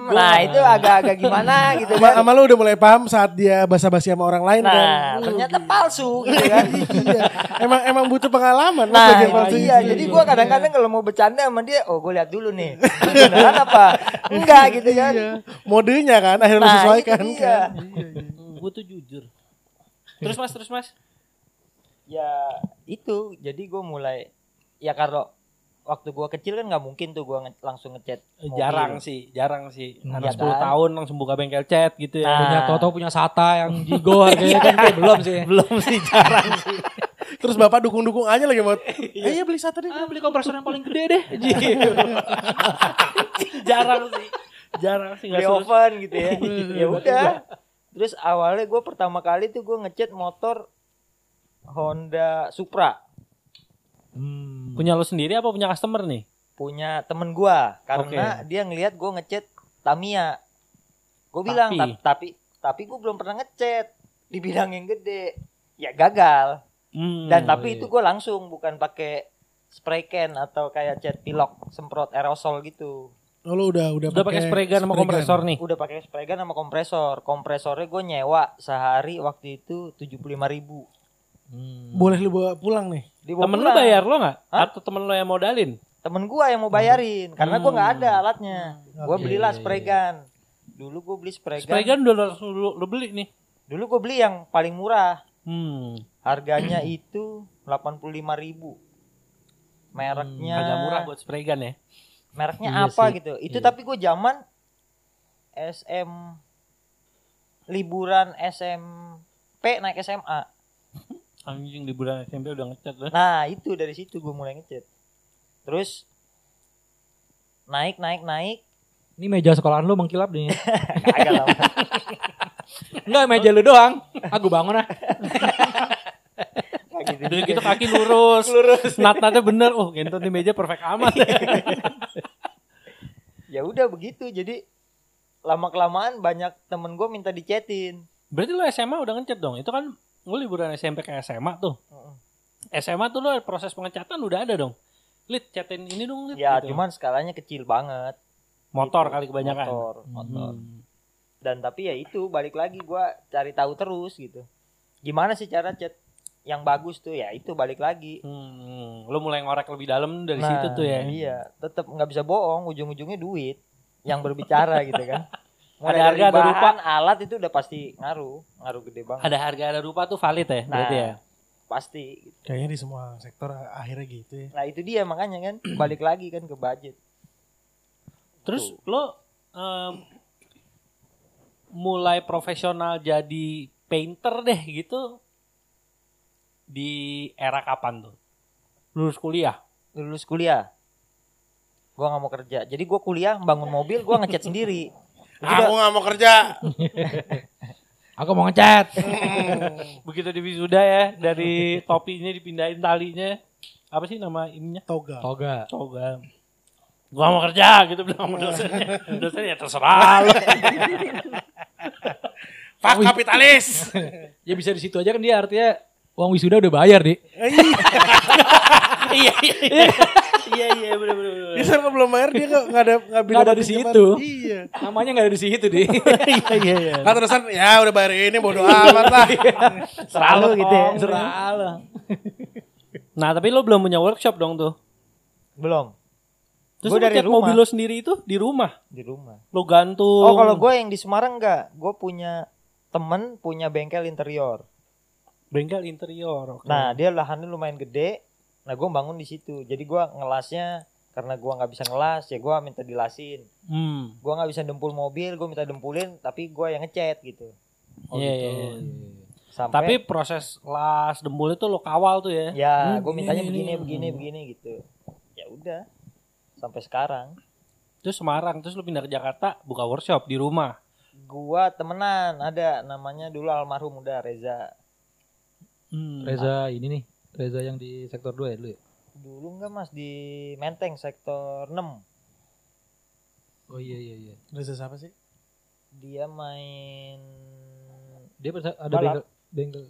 S4: Hmm, nah itu agak-agak gimana gitu kan
S1: sama lu udah mulai paham saat dia basa-basi sama orang lain kan.
S4: nah ternyata palsu gitu kan
S1: Iya. Emang emang butuh pengalaman
S4: Nah, itu
S1: palsu
S4: iya. Jadi gua kadang-kadang kalau mau bercanda sama dia, oh gue lihat dulu nih. Beneran apa? Enggak gitu kan.
S1: Iya. Modenya kan akhirnya
S4: Nah,
S1: sesuaikan
S4: dia.
S1: kan.
S2: gue tuh jujur. Terus Mas, terus Mas.
S4: Ya itu. Jadi gue mulai ya kalau waktu gua kecil kan nggak mungkin tuh gua nge- langsung ngechat. mobil.
S2: Jarang sih, jarang sih.
S3: Hmm,
S2: Anak
S4: iya
S2: 10
S4: kan?
S2: tahun langsung buka bengkel cat gitu ya.
S4: Nah.
S3: Punya Toto punya Sata yang Jigo harganya kan kayak belum sih.
S2: Belum sih jarang sih.
S1: Terus bapak dukung-dukung aja lagi buat. Eh, iya beli satu deh.
S3: Ah, beli kompresor yang paling gede deh.
S2: jarang sih. Jarang sih
S4: Beli oven gitu ya. ya udah. Terus awalnya gua pertama kali tuh gua ngechat motor Honda Supra
S3: Hmm.
S2: Punya lo sendiri apa punya customer nih?
S4: punya temen gua karena dia ngelihat gua ngechat Tamiya. Gue bilang
S2: Tapi?
S4: tapi tapi, gue belum pernah ngechat di bidang yang gede. Ya gagal.
S2: Hmm.
S4: Dan tapi
S3: iya.
S4: itu gue langsung bukan pakai spray can atau kayak cat pilok semprot aerosol gitu.
S1: Oh, lu udah udah
S2: udah pakai spray gun sama
S1: spray gun.
S2: kompresor nih.
S4: Udah pakai spray gun sama kompresor. Kompresornya gue nyewa sehari waktu itu 75.000 ribu.
S3: Hmm.
S1: Boleh lu bawa pulang nih.
S2: Temen lu bayar lo nggak? Atau temen lo yang modalin?
S4: Temen gue yang mau bayarin karena gue nggak ada
S2: Hmm.
S4: alatnya. Gue
S1: Oke.
S4: belilah
S3: Iya,
S4: spray gun. Dulu gue beli spray gun.
S2: Spray gun udah langsung lu, lu beli nih.
S4: Dulu gue beli yang paling murah.
S2: Hmm.
S4: Harganya itu 85.000 ribu. Mereknya
S2: Agak murah buat spray gun ya.
S4: mereknya
S3: Iya
S4: apa
S3: sih.
S4: gitu. Itu
S3: Iya.
S4: tapi gue zaman SM liburan SMP naik SMA.
S2: Anjing di bulan SMP udah ngecat loh.
S4: Nah, itu dari situ gue mulai ngechat. Terus naik naik naik
S3: Ini meja sekolahan lu mengkilap nih.
S4: kagak lah.
S3: Enggak meja lu doang. Aku bangun ah.
S4: Kayak gitu.
S2: Udah gitu kaki lurus. lurus. Nat-natnya bener. Oh, gentot di meja perfect amat.
S4: Ya udah begitu. Jadi lama kelamaan banyak temen gue minta dicetin.
S2: Berarti lo SMA udah ngecat dong. Itu kan lo liburan SMP ke SMA tuh. SMA tuh lo proses pengecatan udah ada dong. Lid, catin ini dong, Lid.
S4: Ya
S2: gitu.
S4: cuman skalanya kecil banget.
S2: motor
S4: Gitu.
S2: kali kebanyakan.
S4: Motor, motor.
S2: Hmm.
S4: Dan tapi ya itu balik lagi gua cari tahu terus gitu. Gimana sih cara chat yang bagus tuh ya itu balik lagi.
S2: Hmm, lo mulai ngorek lebih dalam dari
S4: Nah,
S2: situ tuh ya.
S4: Iya, tetap nggak bisa bohong, ujung-ujungnya duit yang berbicara gitu kan. Mulai
S2: Ada harga, ada rupa.
S4: alat itu udah pasti ngaruh, ngaruh gede banget.
S2: Ada harga ada rupa tuh valid ya, berarti
S4: Nah.
S2: ya.
S4: Pasti.
S1: Kayaknya di semua sektor akhirnya gitu ya.
S4: Nah, itu dia makanya kan balik lagi kan ke budget.
S2: Terus lo em, mulai profesional jadi painter deh gitu di era kapan tuh? Lulus kuliah.
S4: Lulus kuliah. Gua nggak mau kerja. Jadi gua kuliah bangun mobil, gua ngecat sendiri.
S1: Aku nggak mau kerja.
S3: Aku mau ngecat.
S2: Begitu di wisuda ya, dari topinya dipindahin talinya. Apa sih nama ininya?
S1: Toga.
S3: Toga.
S2: Toga. Gua mau kerja gitu bilang sama dosennya. Dosennya ya terserah lo.
S1: Pak kapitalis.
S3: Ya bisa di situ aja kan dia artinya uang wisuda udah bayar, Di.
S2: iya iya iya. Iya iya bener bener. bener.
S1: Dia sama belum bayar dia nggak nggak ada nggak
S3: ada di situ.
S1: Iya.
S3: Namanya nggak ada di situ, Di.
S2: Iya iya iya.
S1: Kan terusan ya udah bayar ini bodo amat lah.
S4: Selalu gitu ya.
S3: Serah
S2: Nah tapi lo belum punya workshop dong tuh.
S4: Belum
S2: Terus
S4: Gua
S2: lo
S4: dari rumah.
S2: mobil lo sendiri itu di rumah.
S4: di rumah.
S2: Lo gantung.
S4: Oh, kalau gue yang di Semarang enggak. Gue punya temen punya bengkel interior.
S2: bengkel interior. oke.
S4: Nah, dia lahannya lumayan gede. Nah, gue bangun di situ. Jadi gue ngelasnya karena gue nggak bisa ngelas, ya gue minta dilasin.
S2: Hmm.
S4: Gue nggak bisa dempul mobil, gue minta dempulin, tapi gue yang ngecat gitu.
S2: Iya iya. iya.
S4: Sampai
S2: Tapi proses las dempul itu lo kawal tuh ya.
S4: ya
S2: Hmm,
S4: gue mintanya
S2: ini,
S4: begini,
S2: ini.
S4: begini, begini gitu. Ya udah, sampai sekarang.
S2: Terus Semarang, terus lo pindah ke Jakarta buka workshop di rumah.
S4: Gua temenan ada namanya dulu almarhum udah Reza.
S2: Hmm.
S3: Reza ini nih. Reza yang di sektor 2 ya dulu ya?
S4: Dulu enggak mas di Menteng sektor 6
S3: Oh iya iya iya.
S1: Reza siapa sih?
S4: Dia main
S3: Dia ada
S4: Balap.
S3: bengkel bengkel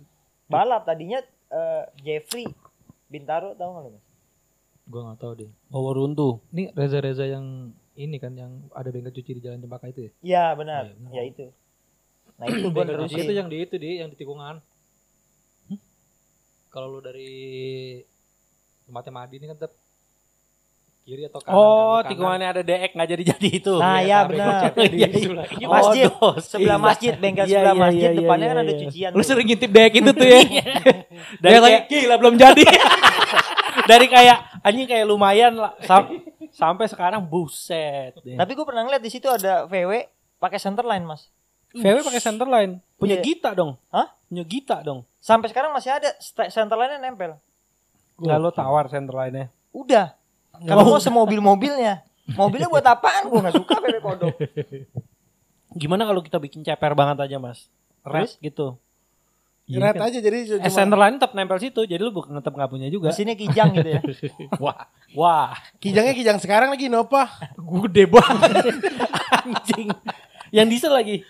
S4: balap tadinya eh, Jeffrey Bintaro tahu nggak lu mas?
S3: gua nggak tahu deh.
S2: Bawa runtuh.
S3: Ini Reza Reza yang ini kan yang ada bengkel cuci di Jalan Cempaka itu ya?
S4: Iya benar,
S3: Iya, benar.
S4: ya itu. Nah itu
S3: cuci itu yang di itu di yang di tikungan. Kalau lu dari tempatnya Madi ini kan tetap kiri atau kanan?
S2: Oh,
S3: kanan,
S2: tikungannya ada DX nggak jadi-jadi itu.
S4: Nah
S3: Iya,
S4: ya
S3: tapi
S4: benar.
S2: Iya, iya. Oh,
S4: Masjid
S2: dos.
S4: sebelah
S2: Iya.
S4: masjid, bengkel
S2: Iya,
S4: sebelah
S2: iya,
S4: masjid,
S2: iya,
S4: depannya
S2: iya,
S4: kan ada
S2: iya.
S4: cucian.
S3: Lu
S4: tuh.
S3: sering ngintip DX itu tuh ya.
S2: Dari kayak-
S3: gila belum jadi.
S2: Dari kayak anjing kayak lumayan lah sam- sampai sekarang buset. deh.
S4: Tapi gue pernah ngeliat di situ ada VW pakai centerline mas.
S2: VW pakai center line. Punya
S4: Iya.
S2: Gita dong.
S4: Hah?
S2: Punya Gita dong.
S4: Sampai sekarang masih ada st- centerline-nya nempel.
S2: Nggak lo tawar center line-nya.
S4: Udah. Kalau mau semobil-mobilnya. Mobilnya buat apaan? Gue gak suka VW kodok.
S2: Gimana kalau kita bikin ceper banget aja, Mas? Red gitu.
S1: Red aja jadi
S2: Eh, center line tetap nempel situ, jadi lu bukan tetap nggak punya juga.
S4: Mesinnya kijang gitu ya.
S2: Wah, wah,
S1: kijangnya kijang sekarang lagi Nova.
S2: gede banget. Anjing. Yang diesel lagi.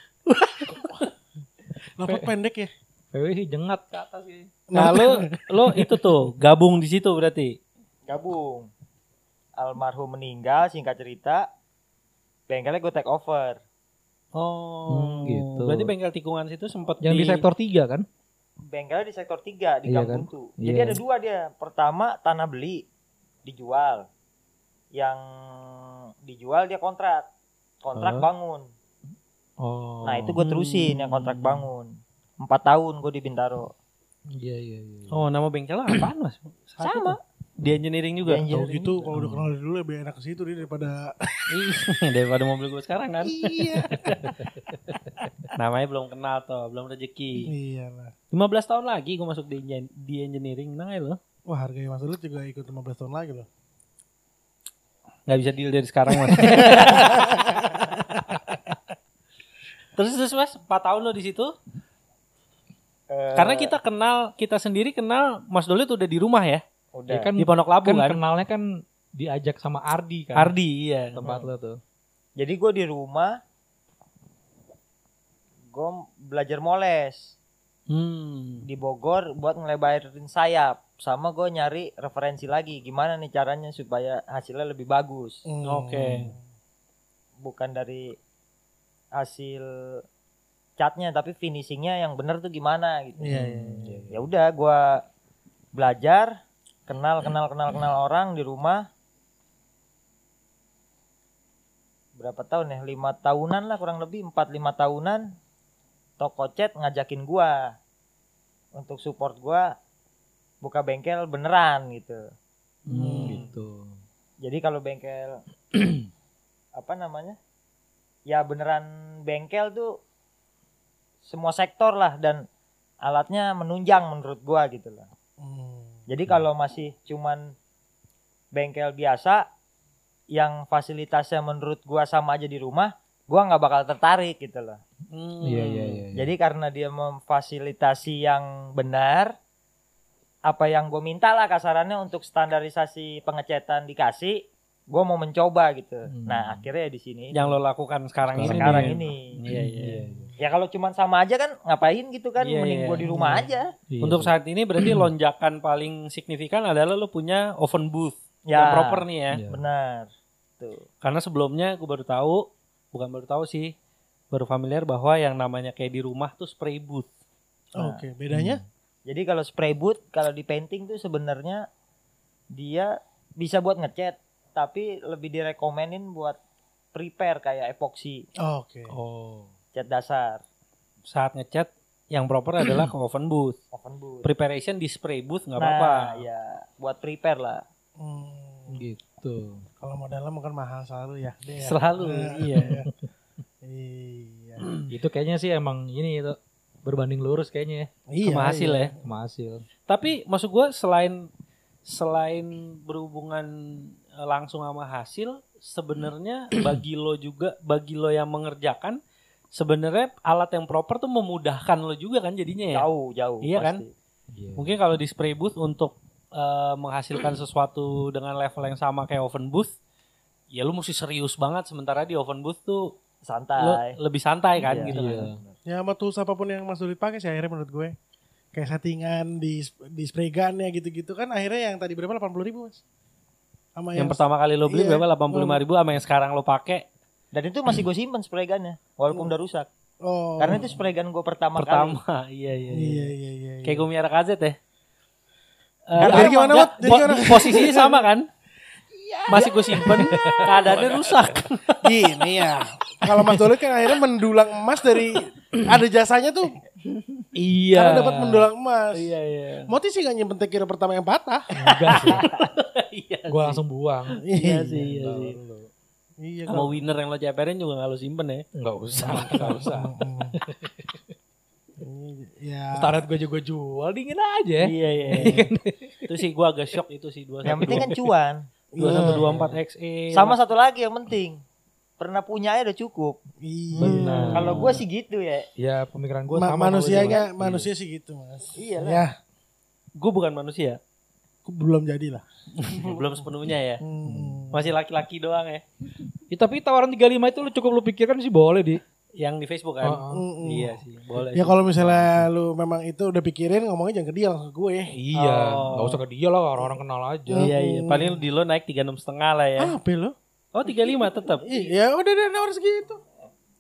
S1: Lapak pendek ya.
S3: PW sih jengat ke atas sih.
S2: Nah, lu lu itu tuh gabung di situ berarti.
S4: Gabung. Almarhum meninggal, singkat cerita. Bengkelnya gue take over.
S2: Oh,
S3: Hmm, gitu.
S2: Berarti bengkel tikungan situ sempat
S3: Yang di sektor 3 kan?
S4: Bengkelnya di sektor 3 di
S3: Iya
S4: Gang
S3: kan?
S4: Buntu. Jadi
S3: Iya.
S4: ada dua dia. Pertama tanah beli dijual. Yang dijual dia kontrak. Kontrak
S3: Hah?
S4: bangun.
S3: Oh.
S4: Nah itu gue terusin yang kontrak bangun. Empat tahun gue di Bintaro.
S3: Iya iya iya.
S2: Oh, nama bengkelnya apaan, Mas? Satu
S4: Sama.
S2: tuh. Di engineering juga.
S4: Di engineering
S1: gitu kalau udah kenal dari dulu lebih enak ke situ dia daripada
S2: Daripada mobil gue sekarang kan.
S1: iya.
S2: Namanya belum kenal tuh, belum rezeki.
S1: iya lah.
S2: 15 tahun lagi gue masuk di, di engineering. Nah, lo.
S1: Wah harganya Mas Ulut juga ikut 15 tahun lagi loh.
S2: Nggak bisa deal dari sekarang, Mas. terus terus Mas, 4 tahun lo di situ?
S4: Eh,
S2: Karena kita kenal, kita sendiri kenal Mas Dolit udah di rumah ya.
S4: udah.
S3: Ya kan
S2: Di Pondok Labu
S3: kan
S2: kan.
S3: kenalnya kan diajak sama Ardi kan.
S2: Ardi, iya.
S3: tempat lo tuh.
S4: Jadi gue di rumah gue belajar moles
S2: Hmm.
S4: di Bogor buat ngelebarin sayap sama gue nyari referensi lagi gimana nih caranya supaya hasilnya lebih bagus
S1: Hmm.
S2: Oke.
S4: bukan dari hasil catnya tapi finishingnya yang bener tuh gimana gitu
S1: Iya iya. iya.
S4: ya udah gue belajar kenal kenal kenal kenal orang di rumah berapa tahun ya lima tahunan lah kurang lebih empat lima tahunan toko cat ngajakin gua untuk support gua buka bengkel beneran gitu
S2: Hmm.
S3: Gitu.
S4: jadi kalau bengkel apa namanya ya beneran bengkel tuh semua sektor lah dan alatnya menunjang menurut gua gitu lah
S1: Hmm.
S4: jadi kalau masih cuman bengkel biasa yang fasilitasnya menurut gua sama aja di rumah, gua nggak bakal tertarik gitu loh.
S2: Hmm.
S3: Iya iya iya.
S4: Jadi karena dia memfasilitasi yang benar, apa yang gue minta lah kasarannya untuk standarisasi pengecetan dikasih, gua mau mencoba gitu.
S3: Hmm.
S4: Nah akhirnya di sini
S2: Yang lo lakukan sekarang, ini.
S4: sekarang
S2: nih.
S4: ini.
S2: Iya, iya.
S4: Ya kalau cuman sama aja kan ngapain gitu kan?
S2: Iya,
S4: Mending
S2: iya.
S4: gua di rumah
S2: Iya.
S4: aja.
S3: Iya.
S2: Untuk saat ini berarti lonjakan paling signifikan adalah lo punya oven booth
S4: Ya
S2: yang proper nih ya.
S3: Iya.
S4: Benar. Tuh.
S2: Karena sebelumnya gue baru tahu, bukan baru tahu sih, baru familiar bahwa yang namanya kayak di rumah tuh spray booth.
S4: Nah.
S1: Oke, bedanya?
S4: Jadi kalau spray boot kalau di painting tuh sebenarnya dia bisa buat ngecat tapi lebih direkomenin buat prepare kayak epoxy
S1: Oke.
S3: Oh.
S4: Cat dasar
S2: Saat ngecat yang proper adalah ke oven booth.
S4: oven boot.
S2: Preparation di spray booth nggak
S4: nah,
S2: apa-apa.
S4: ya buat prepare lah.
S1: Hmm.
S3: Gitu.
S1: Kalau modalnya mungkin mahal selalu ya. Dia.
S2: Selalu,
S1: Eh,
S2: iya.
S1: Iya.
S3: Itu kayaknya sih emang ini itu berbanding lurus kayaknya ya
S1: Iya.
S2: Sama hasil
S1: iya.
S2: ya.
S3: sama hasil.
S2: Tapi maksud gue selain selain berhubungan eh, langsung sama hasil, sebenarnya bagi lo juga, bagi lo yang mengerjakan, sebenarnya alat yang proper tuh memudahkan lo juga kan jadinya ya.
S4: Jauh, jauh.
S2: Iya kan?
S4: pasti.
S3: Iya.
S2: Mungkin kalau di spray booth untuk eh, menghasilkan sesuatu dengan level yang sama kayak oven booth, ya lu mesti serius banget. Sementara di oven booth tuh lo
S4: Santai.
S2: lebih santai kan
S4: Iya.
S2: gitu
S3: Iya.
S2: kan.
S1: Ya sama tools apa pun yang Mas Dulit pakai sih akhirnya menurut gue. Kayak settingan di di spray gun ya gitu-gitu kan akhirnya yang tadi berapa 80 ribu mas? Sama
S2: Yang pertama kali lo beli
S1: Iya.
S2: berapa? 85 ribu sama yang sekarang lo pakai
S4: Dan itu masih gue simpen spray gunnya walaupun udah rusak.
S1: Oh.
S4: Karena itu spray gun gue pertama, kali.
S2: pertama. Iya iya. iya.
S1: Iya iya iya. iya.
S2: Kayak gue miara KZ ya. Eh,
S1: Jadi gimana,
S2: enggak,
S1: Wat? Jadi gimana?
S2: Posisinya sama kan? Masih gue simpen, keadaannya rusak.
S1: Gini ya. Kalau Mas Dolit kan akhirnya mendulang emas dari ada jasanya tuh
S3: Iya.
S1: Karena dapat mendulang emas.
S2: Iya iya.
S1: Moti sih gak nyimpen tekir pertama yang patah.
S3: Enggak sih.
S2: Iya.
S3: Gua langsung buang.
S2: Iya sih, iya sih.
S1: Iya
S2: Sama winner yang lo ceperin juga gak lo simpen ya.
S3: Enggak usah, enggak usah.
S1: Ya.
S3: Standar gue juga jual dingin aja.
S2: Iya iya. itu sih gua agak shock itu sih dua
S4: Yang penting kan cuan.
S2: dua sampai dua empat xe.
S4: Sama satu lagi yang penting. Pernah punya aja udah cukup.
S1: Iya.
S3: Benar.
S4: Kalau gue sih gitu ya.
S3: Ya pemikiran gue
S1: Ma-
S3: sama.
S1: manusianya manusia sih gitu mas.
S4: Iya lah.
S1: Ya,
S2: gue bukan manusia.
S1: aku belum jadi lah.
S2: Belum sepenuhnya ya.
S1: Hmm.
S2: Masih laki-laki doang ya.
S3: Ya, tapi tawaran 35 itu lu cukup lu pikirkan sih boleh di.
S2: Yang di Facebook kan.
S3: Heeh.
S1: Mm-mm.
S2: Iya sih, boleh.
S1: Ya kalau misalnya lu memang itu udah pikirin ngomongnya jangan ke dia langsung ke gue.
S3: Iya,
S2: Oh.
S3: nggak usah ke dia lah orang-orang kenal aja.
S2: Iya iya. Paling di lo naik tiga enam setengah lah ya.
S1: Apa lo?
S2: Oh tiga lima tetap.
S1: Iya, udah deh nawar segitu.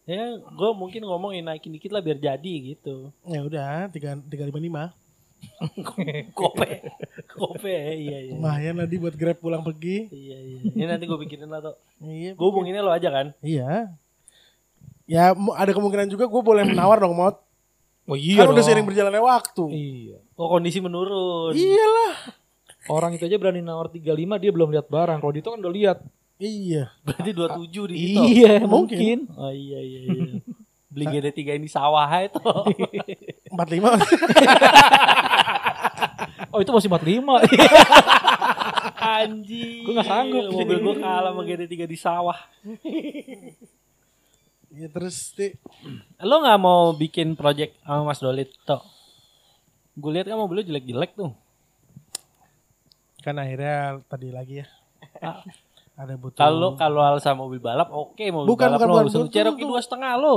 S2: Ya, gue mungkin ngomongin naikin dikit lah biar jadi gitu.
S1: Ya udah, tiga tiga lima lima.
S2: Kope, kope, iya iya.
S1: Lumayan lah di buat grab pulang pergi.
S2: Iya iya. Ini nanti gue pikirin lah tuh.
S1: Iya.
S2: Gue hubunginnya lo aja kan.
S1: Iya. Ya ada kemungkinan juga gue boleh menawar dong mod.
S3: Oh iya
S1: kan udah
S3: dong.
S1: sering berjalannya waktu.
S3: Iya.
S2: Oh kondisi menurun.
S1: Iyalah.
S3: Orang itu aja berani nawar 35 dia belum lihat barang. Kalau Dito kan udah lihat.
S1: Iya.
S2: Berarti 27 di situ.
S3: Iya,
S1: Mungkin.
S3: mungkin.
S2: Oh iya iya iya. Beli GD3 ini sawah itu.
S1: Empat lima.
S3: Oh itu masih 45.
S2: Anjing.
S3: Gua nggak sanggup.
S2: Mobil gue kalah sama GD3 di sawah.
S1: ya terus ti.
S2: Lo nggak mau bikin project sama Mas Dolit tuh? Gue lihat kan mobilnya jelek-jelek tuh.
S1: Kan akhirnya tadi lagi ya.
S2: Ah.
S1: Ada butuh.
S2: Kalau kalau alasan mobil balap, oke mobil
S1: Bukan,
S2: balap
S1: bukan,
S2: lo.
S1: bukan. Bukan,
S2: Cherokee
S1: bukan.
S2: dua setengah lo.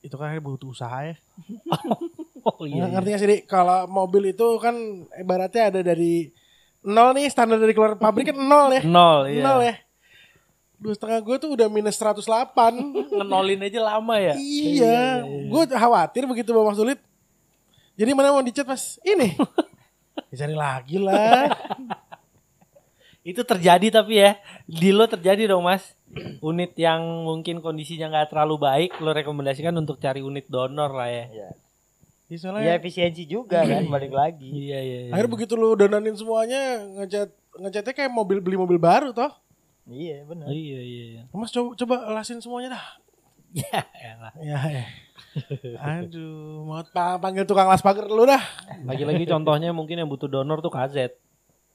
S1: itu kan akhirnya butuh usaha ya.
S2: Oh iya.
S1: Ngerti gak sih Dik? Kalau mobil itu kan ibaratnya ada dari nol nih standar dari keluar pabrik kan nol ya.
S2: Nol iya.
S1: Nol ya. Dua setengah gue tuh udah minus 108.
S2: Ngenolin aja lama ya.
S1: iya. Gue khawatir begitu bawa Sulit. Jadi mana mau dicat mas? Ini. Dicari lagi lah.
S2: Itu terjadi tapi ya di lo terjadi dong mas. Unit yang mungkin kondisinya nggak terlalu baik, lo rekomendasikan untuk cari unit donor lah ya.
S4: Iya.
S1: Ya, soalnya
S4: Ya efisiensi juga kan balik lagi.
S2: Iya iya. iya.
S1: akhirnya begitu lu donanin semuanya ngecat ngecatnya kayak mobil beli mobil baru toh.
S4: Iya benar.
S2: Iya iya. iya.
S1: Mas coba coba lasin semuanya dah.
S2: Ya elah.
S1: Ya, ya. Aduh, mau pa- panggil tukang las pagar dulu dah.
S2: Lagi-lagi contohnya mungkin yang butuh donor tuh KZ.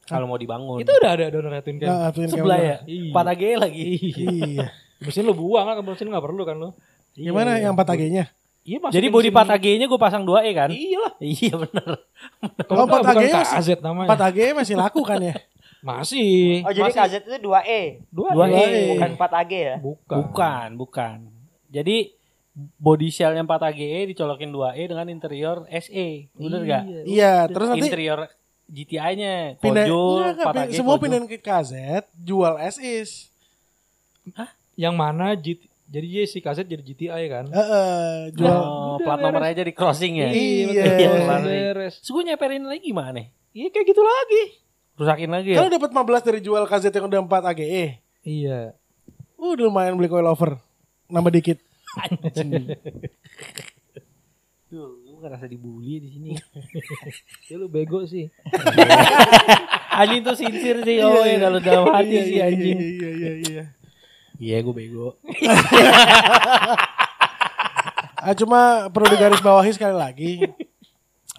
S2: Kalau mau dibangun.
S3: itu udah ada donor Twin Cam.
S1: Nah,
S2: sebelah ya.
S3: Iya.
S2: 4 AG lagi.
S1: Iya.
S3: Mesin lu buang kan, mesin nggak perlu kan lu.
S1: Gimana yang 4 AG-nya?
S3: Iya
S2: Jadi body part AG-nya gue pasang 2E kan?
S3: Iya lah.
S2: Iya bener.
S1: Oh,
S3: Kalau
S1: 4 AG masih-
S3: KZ namanya.
S1: 4 AG masih laku kan ya?
S3: Masih.
S4: Oh jadi KZ itu 2E,
S3: Dua,
S2: 2E.
S4: bukan 4AG ya?
S3: Bukan.
S2: Bukan, bukan. Jadi body shell yang 4 AGE dicolokin 2E dengan interior SE. Bener gak?
S1: Iya, terus nanti
S2: Interior GTI-nya
S1: pindah
S2: Kojo,
S1: enggak, enggak,
S2: 4 AG
S1: semua pindahin ke KZ, jual SIS.
S3: Yang mana GT, jadi dia si KZ jadi GTI kan?
S1: Heeh, jual
S2: Oh, plat nomor aja di crossing ya.
S1: Iya.
S2: Iya, nih.
S3: Beres.
S2: Terus gue nyeperin lagi gimana?
S3: Iya kayak gitu lagi.
S2: Rusakin lagi
S1: Kalau
S2: ya?
S1: dapat 15 dari jual KZ yang udah 4 AGE.
S3: Iya.
S1: Uh, udah lumayan beli coilover. Nambah dikit.
S2: Anjing. Duh, gue ngerasa dibully di sini.
S3: Ya lu bego sih.
S2: anjing tuh sincere sih, oh ya kalau dalam hati
S1: Iya,
S2: sih
S1: iya,
S2: anjing.
S1: Iya, iya, iya.
S2: Iya, gue bego.
S1: Ah, cuma perlu digaris bawahi sekali lagi.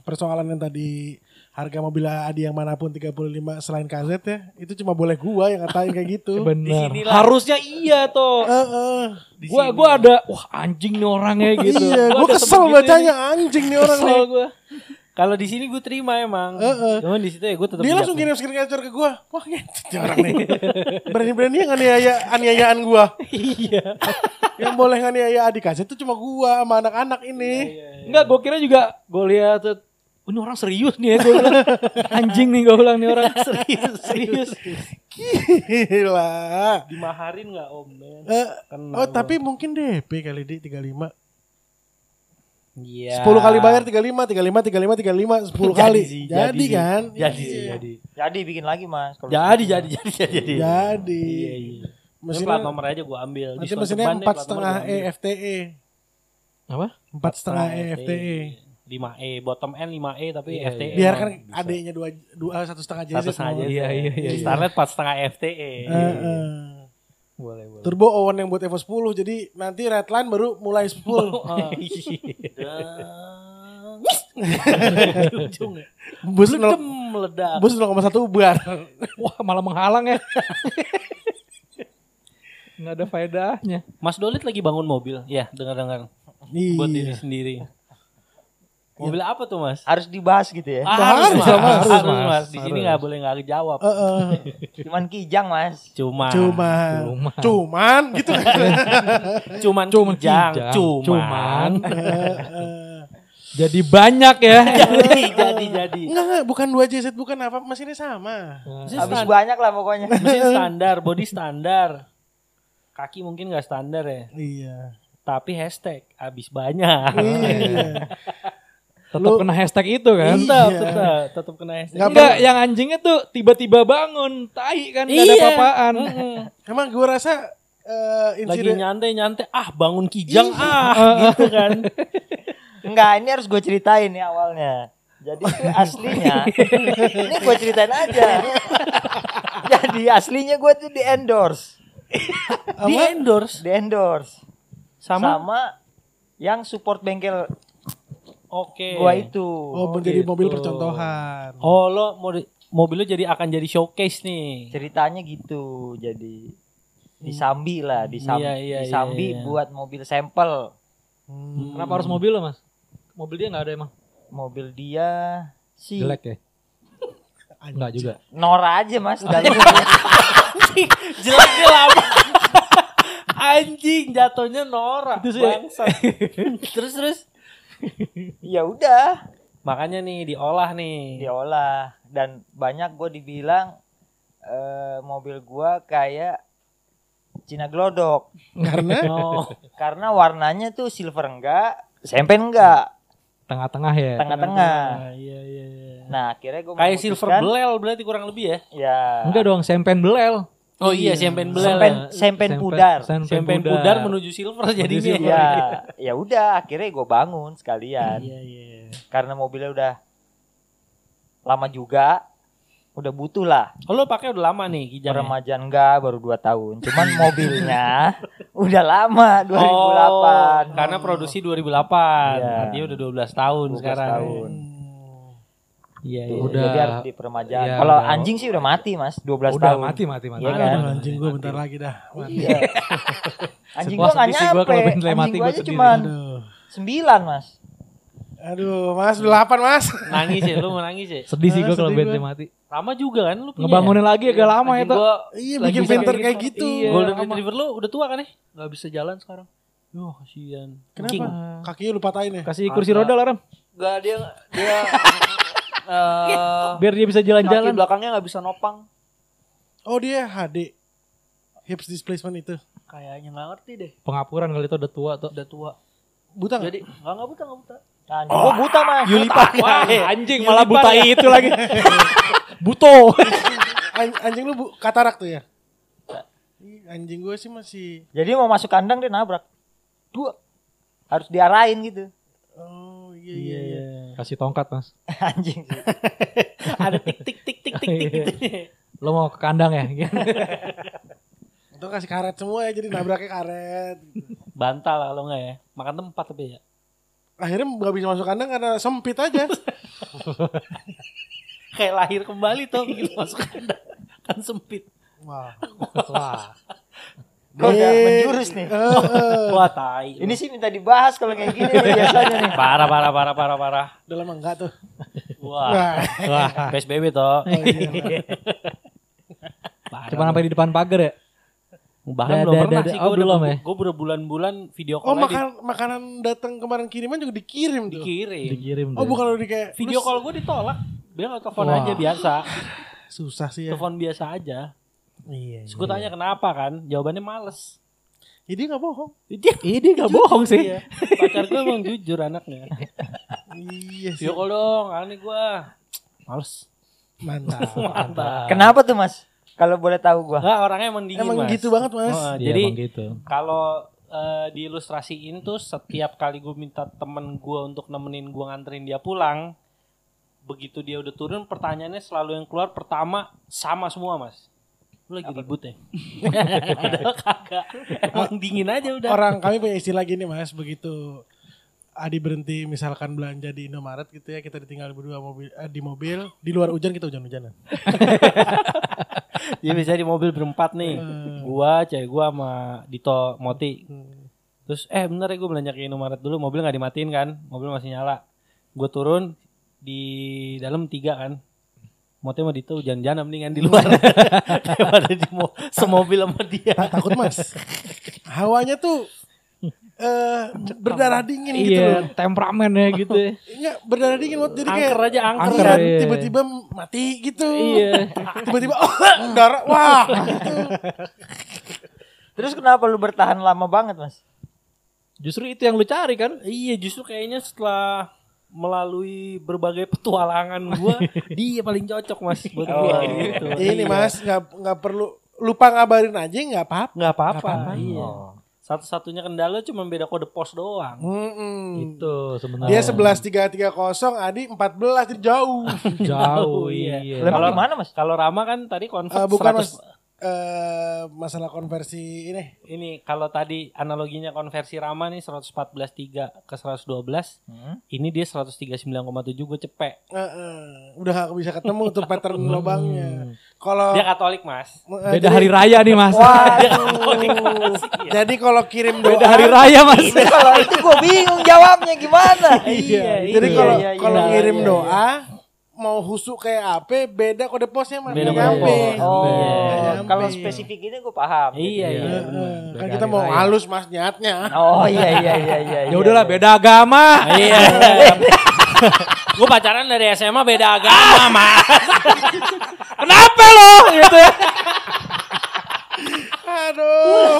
S1: Persoalan yang tadi harga mobil Adi yang mana pun 35 selain KZ ya, itu cuma boleh gua yang ngatain kayak gitu.
S3: Benar. Harusnya iya toh.
S1: Heeh.
S3: Gua gua ada wah anjing nih orangnya gitu.
S1: Iya,
S3: Gua
S1: gua kesel
S3: gitu
S1: bacanya anjing nih orang
S3: Kesel
S1: nih.
S3: gua.
S2: Kalau di sini gue terima emang.
S1: Heeh.
S2: Cuman di situ ya gue tetap
S1: Dia langsung kirim screen capture ke gua. Wah, gitu orang nih. Berani-berani yang aniaya aniayaan gua.
S2: Iya.
S1: yang boleh nganiaya Adi KZ itu cuma gua sama anak-anak ini.
S3: Enggak, gua kira juga gua lihat tuh, "Oh, ini orang serius nih ya bilang. Anjing nih gua bilang nih orang serius, serius.
S1: Gila.
S2: Dimaharin nggak om? Ben?
S1: Eh,
S2: Kena
S1: oh,
S2: gua.
S1: tapi mungkin DP kali di 35.
S2: Iya.
S1: 10 kali bayar 35, 35, 35, 35, 10
S2: Jadi
S1: kali.
S2: sih,
S1: jadi,
S2: jadi
S1: kan?
S2: Jadi
S1: Iya.
S2: sih, jadi.
S4: Jadi bikin lagi mas. kalau
S2: Jadi, jadi, jadi, jadi, jadi.
S1: Jadi.
S2: Iya, iya. Mesin plat nomor aja gue ambil.
S1: nanti mesinnya empat setengah
S2: ambil.
S1: EFTE.
S3: Apa?
S1: Empat setengah
S2: Setengah
S1: EFTE.
S2: 5E, bottom end 5E tapi
S3: Iya,
S2: FTE.
S1: Biarkan
S2: Bisa.
S1: adanya dua dua satu setengah JZ.
S2: satu setengah. JZ.
S3: Iya, iya, iya,
S2: Di
S3: iya.
S2: Starlet 4 setengah FTE.
S1: Eh.
S3: Boleh, boleh.
S1: Turbo Owen yang buat Evo 10 jadi nanti redline baru mulai 10.
S2: Ujung ya.
S1: Bus
S2: Meledak,
S1: 0,
S2: meledak.
S1: bus 0,1 bar.
S3: Wah, malah menghalang ya. Nggak ada faedahnya.
S2: Mas Dolit lagi bangun mobil. Ya, dengar-dengar. Buat diri
S1: Iya.
S2: sendiri. Mobil apa tuh, Mas?
S4: Harus dibahas gitu ya.
S2: Ah,
S1: harus,
S2: Mas.
S1: harus,
S2: Harus,
S3: Mas.
S2: Mas. Di sini
S3: Harus.
S2: nggak boleh nggak dijawab.
S1: Eh, eh.
S4: Cuman kijang mas.
S2: Cuma,
S1: Cuman,
S3: Cuman.
S1: cuman gitu
S2: cuman,
S3: Cuman
S2: kijang,
S3: kijang.
S2: cuman,
S3: Cuman. Jadi banyak ya.
S2: jadi, jadi, jadi.
S1: Enggak, enggak, bukan 2 JZ, bukan apa, mesinnya sama.
S2: Mesin,
S4: Habis
S2: stand-
S4: banyak lah pokoknya.
S2: mesin standar, body standar. Kaki mungkin nggak standar ya,
S1: Iya.
S2: tapi hashtag habis banyak.
S1: Iya.
S3: Tetap
S1: Lu-
S3: kena hashtag itu kan.
S2: tetap,
S1: Iya.
S2: tetap, tetap kena hashtag.
S1: Nggak
S3: Enggak, yang anjingnya tuh tiba-tiba bangun, tai kan, nggak ada
S2: Iya.
S3: apa-apaan.
S1: Emang gua rasa eh,
S2: Lagi
S1: insiden
S2: nyantai-nyantai, ah bangun kijang, ah gitu kan.
S4: Enggak, ini harus gue ceritain nih awalnya. Jadi aslinya, ini gue ceritain aja. Jadi aslinya gue tuh di endorse,
S2: Di endorse
S4: di endorse
S2: sama,
S4: sama yang support bengkel
S2: oke.
S4: gua itu.
S1: oh, menjadi
S3: gitu.
S1: mobil percontohan.
S2: Oh lo mau di- mobil lo jadi akan jadi showcase nih.
S4: Ceritanya gitu. Jadi disambi lah, disambi,
S2: Iya, iya,
S4: disambi
S2: iya, iya.
S4: buat mobil sampel.
S1: Hmm.
S3: Kenapa harus mobil lo, Mas? Mobil dia nggak ada emang.
S4: Mobil dia si
S3: Jelek ya? Enggak juga.
S4: Nora aja mas
S2: Jelek dia lama. Anjing jatuhnya Nora.
S3: Itu sih.
S2: Terus terus.
S4: ya udah
S2: Makanya nih diolah nih.
S4: diolah dan banyak gue dibilang eh, mobil gua kayak Cina glodok
S1: Karena
S2: Oh,
S4: karena warnanya tuh silver enggak, sempen enggak,
S3: Tengah-tengah ya.
S4: tengah-tengah.
S2: Ah, iya iya iya.
S4: Nah akhirnya gue
S2: Kayak silver belel berarti kurang lebih ya.
S4: Ya.
S3: Enggak dong, sempen belel.
S2: Oh iya, sempen belel.
S4: Sempen, sempen pudar.
S2: Sempen pudar menuju silver jadinya.
S4: Ya, ya udah akhirnya gue bangun sekalian
S2: Iya iya.
S4: karena mobilnya udah lama juga, udah butuh lah.
S2: Oh lo pakai udah lama nih kijangnya.
S4: Remaja enggak baru 2 tahun. Cuman mobilnya udah lama 2008.
S2: Oh, karena produksi 2008.
S4: Iya.
S2: Artinya udah 12 tahun
S4: 12
S2: sekarang.
S4: tahun.
S2: Iya
S4: Tuh,
S2: iya.
S3: Udah.
S4: Jadi harus dipermajaan.
S3: Iya,
S4: Kalau
S3: udah.
S4: anjing sih udah mati, Mas. 12
S3: Udah
S4: tahun.
S3: mati mati mati.
S4: Iya
S1: Aduh,
S4: kan?
S1: anjing gua bentar lagi dah. Mati.
S4: Iya. anjing gua enggak
S3: sedih sih gua
S4: nyampe.
S3: kalau bentley mati,
S4: Anjing
S3: gua
S4: aja
S1: Aduh.
S4: 9, Mas.
S1: Aduh, Mas, udah 8, Mas.
S2: Nangis ya, lu mau nangis ya?
S3: Sedih sih gua kalau Bentley mati.
S2: Lama juga kan lu punya.
S3: Ngebangunin lagi agak lama
S5: Anjing
S3: itu.
S5: gua
S1: Iya, bikin
S5: bisa
S1: venter
S5: kayak gitu.
S3: Iya.
S2: Golden
S3: lama.
S2: Retriever lu udah tua kan ya?
S5: nggak bisa jalan sekarang.
S2: Yo, kasihan.
S1: Kenapa? Kakinya lu patahin ya?
S3: Kasih kursi roda lah, Ram.
S5: Enggak dia dia eh
S3: Biar dia bisa
S5: kaki
S3: jalan-jalan.
S5: belakangnya nggak bisa nopang.
S1: Oh, dia HD. Hips displacement itu.
S5: Kayaknya nggak ngerti deh.
S3: Pengapuran kali itu udah tua tuh.
S5: Udah tua.
S1: Buta nggak?
S5: Jadi nggak nggak buta nggak buta.
S4: Nah, anjing gua buta, Mas.
S3: Wah, anjing malah buta itu lagi. Buto.
S1: An- anjing lu bu katarak tuh ya? Anjing gue sih masih
S4: Jadi mau masuk kandang dia nabrak. Dua. Harus diarahin gitu.
S1: Oh iya iya iya.
S3: Kasih tongkat, Mas.
S4: Anjing sih.
S2: Ada tik tik tik tik tik tik gitu.
S3: Lo mau ke kandang ya?
S1: Itu kasih karet semua ya jadi nabraknya karet.
S2: Bantal lah kalau enggak ya. Makan tempat tapi ya.
S1: Akhirnya nggak bisa masuk kandang karena sempit aja.
S2: Kayak lahir kembali tuh begitu masuk kandang. Kan sempit.
S1: Wah.
S3: Wah.
S4: Kok udah menjurus nih.
S2: Wah, tai.
S4: Ini sih minta dibahas kalau kayak gini nih biasanya nih.
S2: parah parah parah parah parah.
S1: Udah lama enggak tuh.
S2: Wah.
S1: Wah.
S2: PSBB toh.
S3: Cuma sampai di depan pagar ya?
S2: Bahkan
S3: Da-
S2: belum
S3: da-
S2: pernah
S3: da-
S2: sih
S3: oh,
S2: gue
S3: belum
S2: udah
S3: ya?
S2: gue berbulan-bulan video
S1: Oh
S2: call
S1: makan makanan datang kemarin kiriman juga dikirim tuh.
S2: dikirim.
S3: Dikirim.
S1: Oh bukan lu di kayak
S2: Video call gue ditolak. Bilang telepon aja biasa.
S1: susah sih ya.
S2: Telepon biasa aja.
S1: Iya.
S2: Terus gue tanya kenapa kan? Jawabannya males.
S1: Jadi nggak bohong.
S2: Dia
S3: Ih, dia gak bohong sih.
S2: Iya. Pacar gue emang jujur anaknya.
S1: Iya sih.
S2: Video call dong, kali gue. Males.
S1: Mantap.
S2: Mantap.
S4: Kenapa tuh, Mas? Kalau boleh tahu gua.
S2: Enggak, orangnya emang dingin
S1: Emang
S2: mas.
S1: gitu banget mas.
S2: Oh,
S3: Iya,
S2: jadi
S3: gitu.
S2: kalau eh, diilustrasiin tuh setiap kali gue minta temen gue untuk nemenin gue nganterin dia pulang, begitu dia udah turun pertanyaannya selalu yang keluar pertama sama semua mas. Lu lagi ribut ya? Padahal kagak. Emang dingin aja udah.
S1: Orang kami punya istilah gini mas, begitu Adi berhenti misalkan belanja di Indomaret gitu ya, kita ditinggal berdua mobil, eh, di mobil, di luar hujan kita hujan-hujanan.
S2: Dia bisa di mobil berempat nih.
S1: Hmm.
S2: Gua, cewek gua sama Dito Moti. Terus eh bener ya gue belanja ke Indomaret dulu, mobil nggak dimatiin kan, mobil masih nyala. Gue turun di dalam tiga kan. Moti sama Dito hujan-hujanan mendingan di luar daripada di mo semobil sama dia.
S1: Tak- takut mas. Hawanya tuh eh berdarah dingin gitu loh.
S3: Iya, temperamen ya gitu. ya.
S1: Enggak berdarah dingin Mot. jadi kayak
S2: Angker aja angker.
S1: angker,
S3: Angker, iya.
S1: tiba-tiba mati gitu.
S3: Iya.
S1: Tiba-tiba oh darah wah gitu.
S4: Terus kenapa lu bertahan lama banget, Mas?
S3: Justru itu yang lu cari kan?
S2: Iya justru kayaknya setelah melalui berbagai petualangan gua dia paling cocok mas buat
S4: Oh,
S2: gua
S4: iya.
S2: gitu.
S1: Ini
S2: Iya.
S1: mas nggak nggak perlu lupa ngabarin aja nggak apa-apa.
S2: nggak apa-apa. Iya.
S4: Oh.
S2: Satu-satunya kendala cuma beda kode pos doang.
S1: Mm-mm.
S3: Itu sebenarnya.
S1: Dia sebelas tiga tiga kosong, Adi empat belas jauh.
S3: jauh.
S2: Iya.
S3: iya.
S4: Lah,
S2: Kalau-
S4: gimana, Mas?
S2: Kalau Rama kan tadi konvert
S1: Eh, bukan
S2: 100
S1: mas eh masalah konversi ini.
S2: ini kalau tadi analoginya konversi Rama nih 114.3 ke 112,
S4: Hmm?
S2: ini dia 139,7 gue cepet.
S1: Eh, eh, udah gak bisa ketemu tuh pattern lubangnya. Kalau
S2: Dia Katolik, Mas.
S1: eh,
S3: Beda
S1: jadi-
S3: hari raya nih mas.
S1: Waduh. Jadi kalau kirim doa,
S3: Beda hari raya mas.
S4: Itu kalau itu gue bingung jawabnya gimana.
S2: Iya,
S1: Jadi
S4: iya,
S1: kalau
S4: iya, iya,
S1: kalau
S4: iya,
S1: ngirim
S4: iya,
S1: doa mau husuk kayak apa beda kode posnya mas
S2: Beda
S1: nyampe.
S2: pos.
S4: Oh,
S2: Iya.
S1: Nyampe.
S4: kalau spesifik ini gue paham.
S2: Iya, iya.
S1: Eh,
S2: benar.
S1: eh, kan kita mau
S3: raya.
S1: halus mas niatnya.
S4: Oh iya iya iya iya.
S3: Ya udahlah beda agama.
S2: Iya. gue pacaran dari SMA beda agama, Mas.
S3: Kenapa lo? Gitu ya.
S1: Aduh.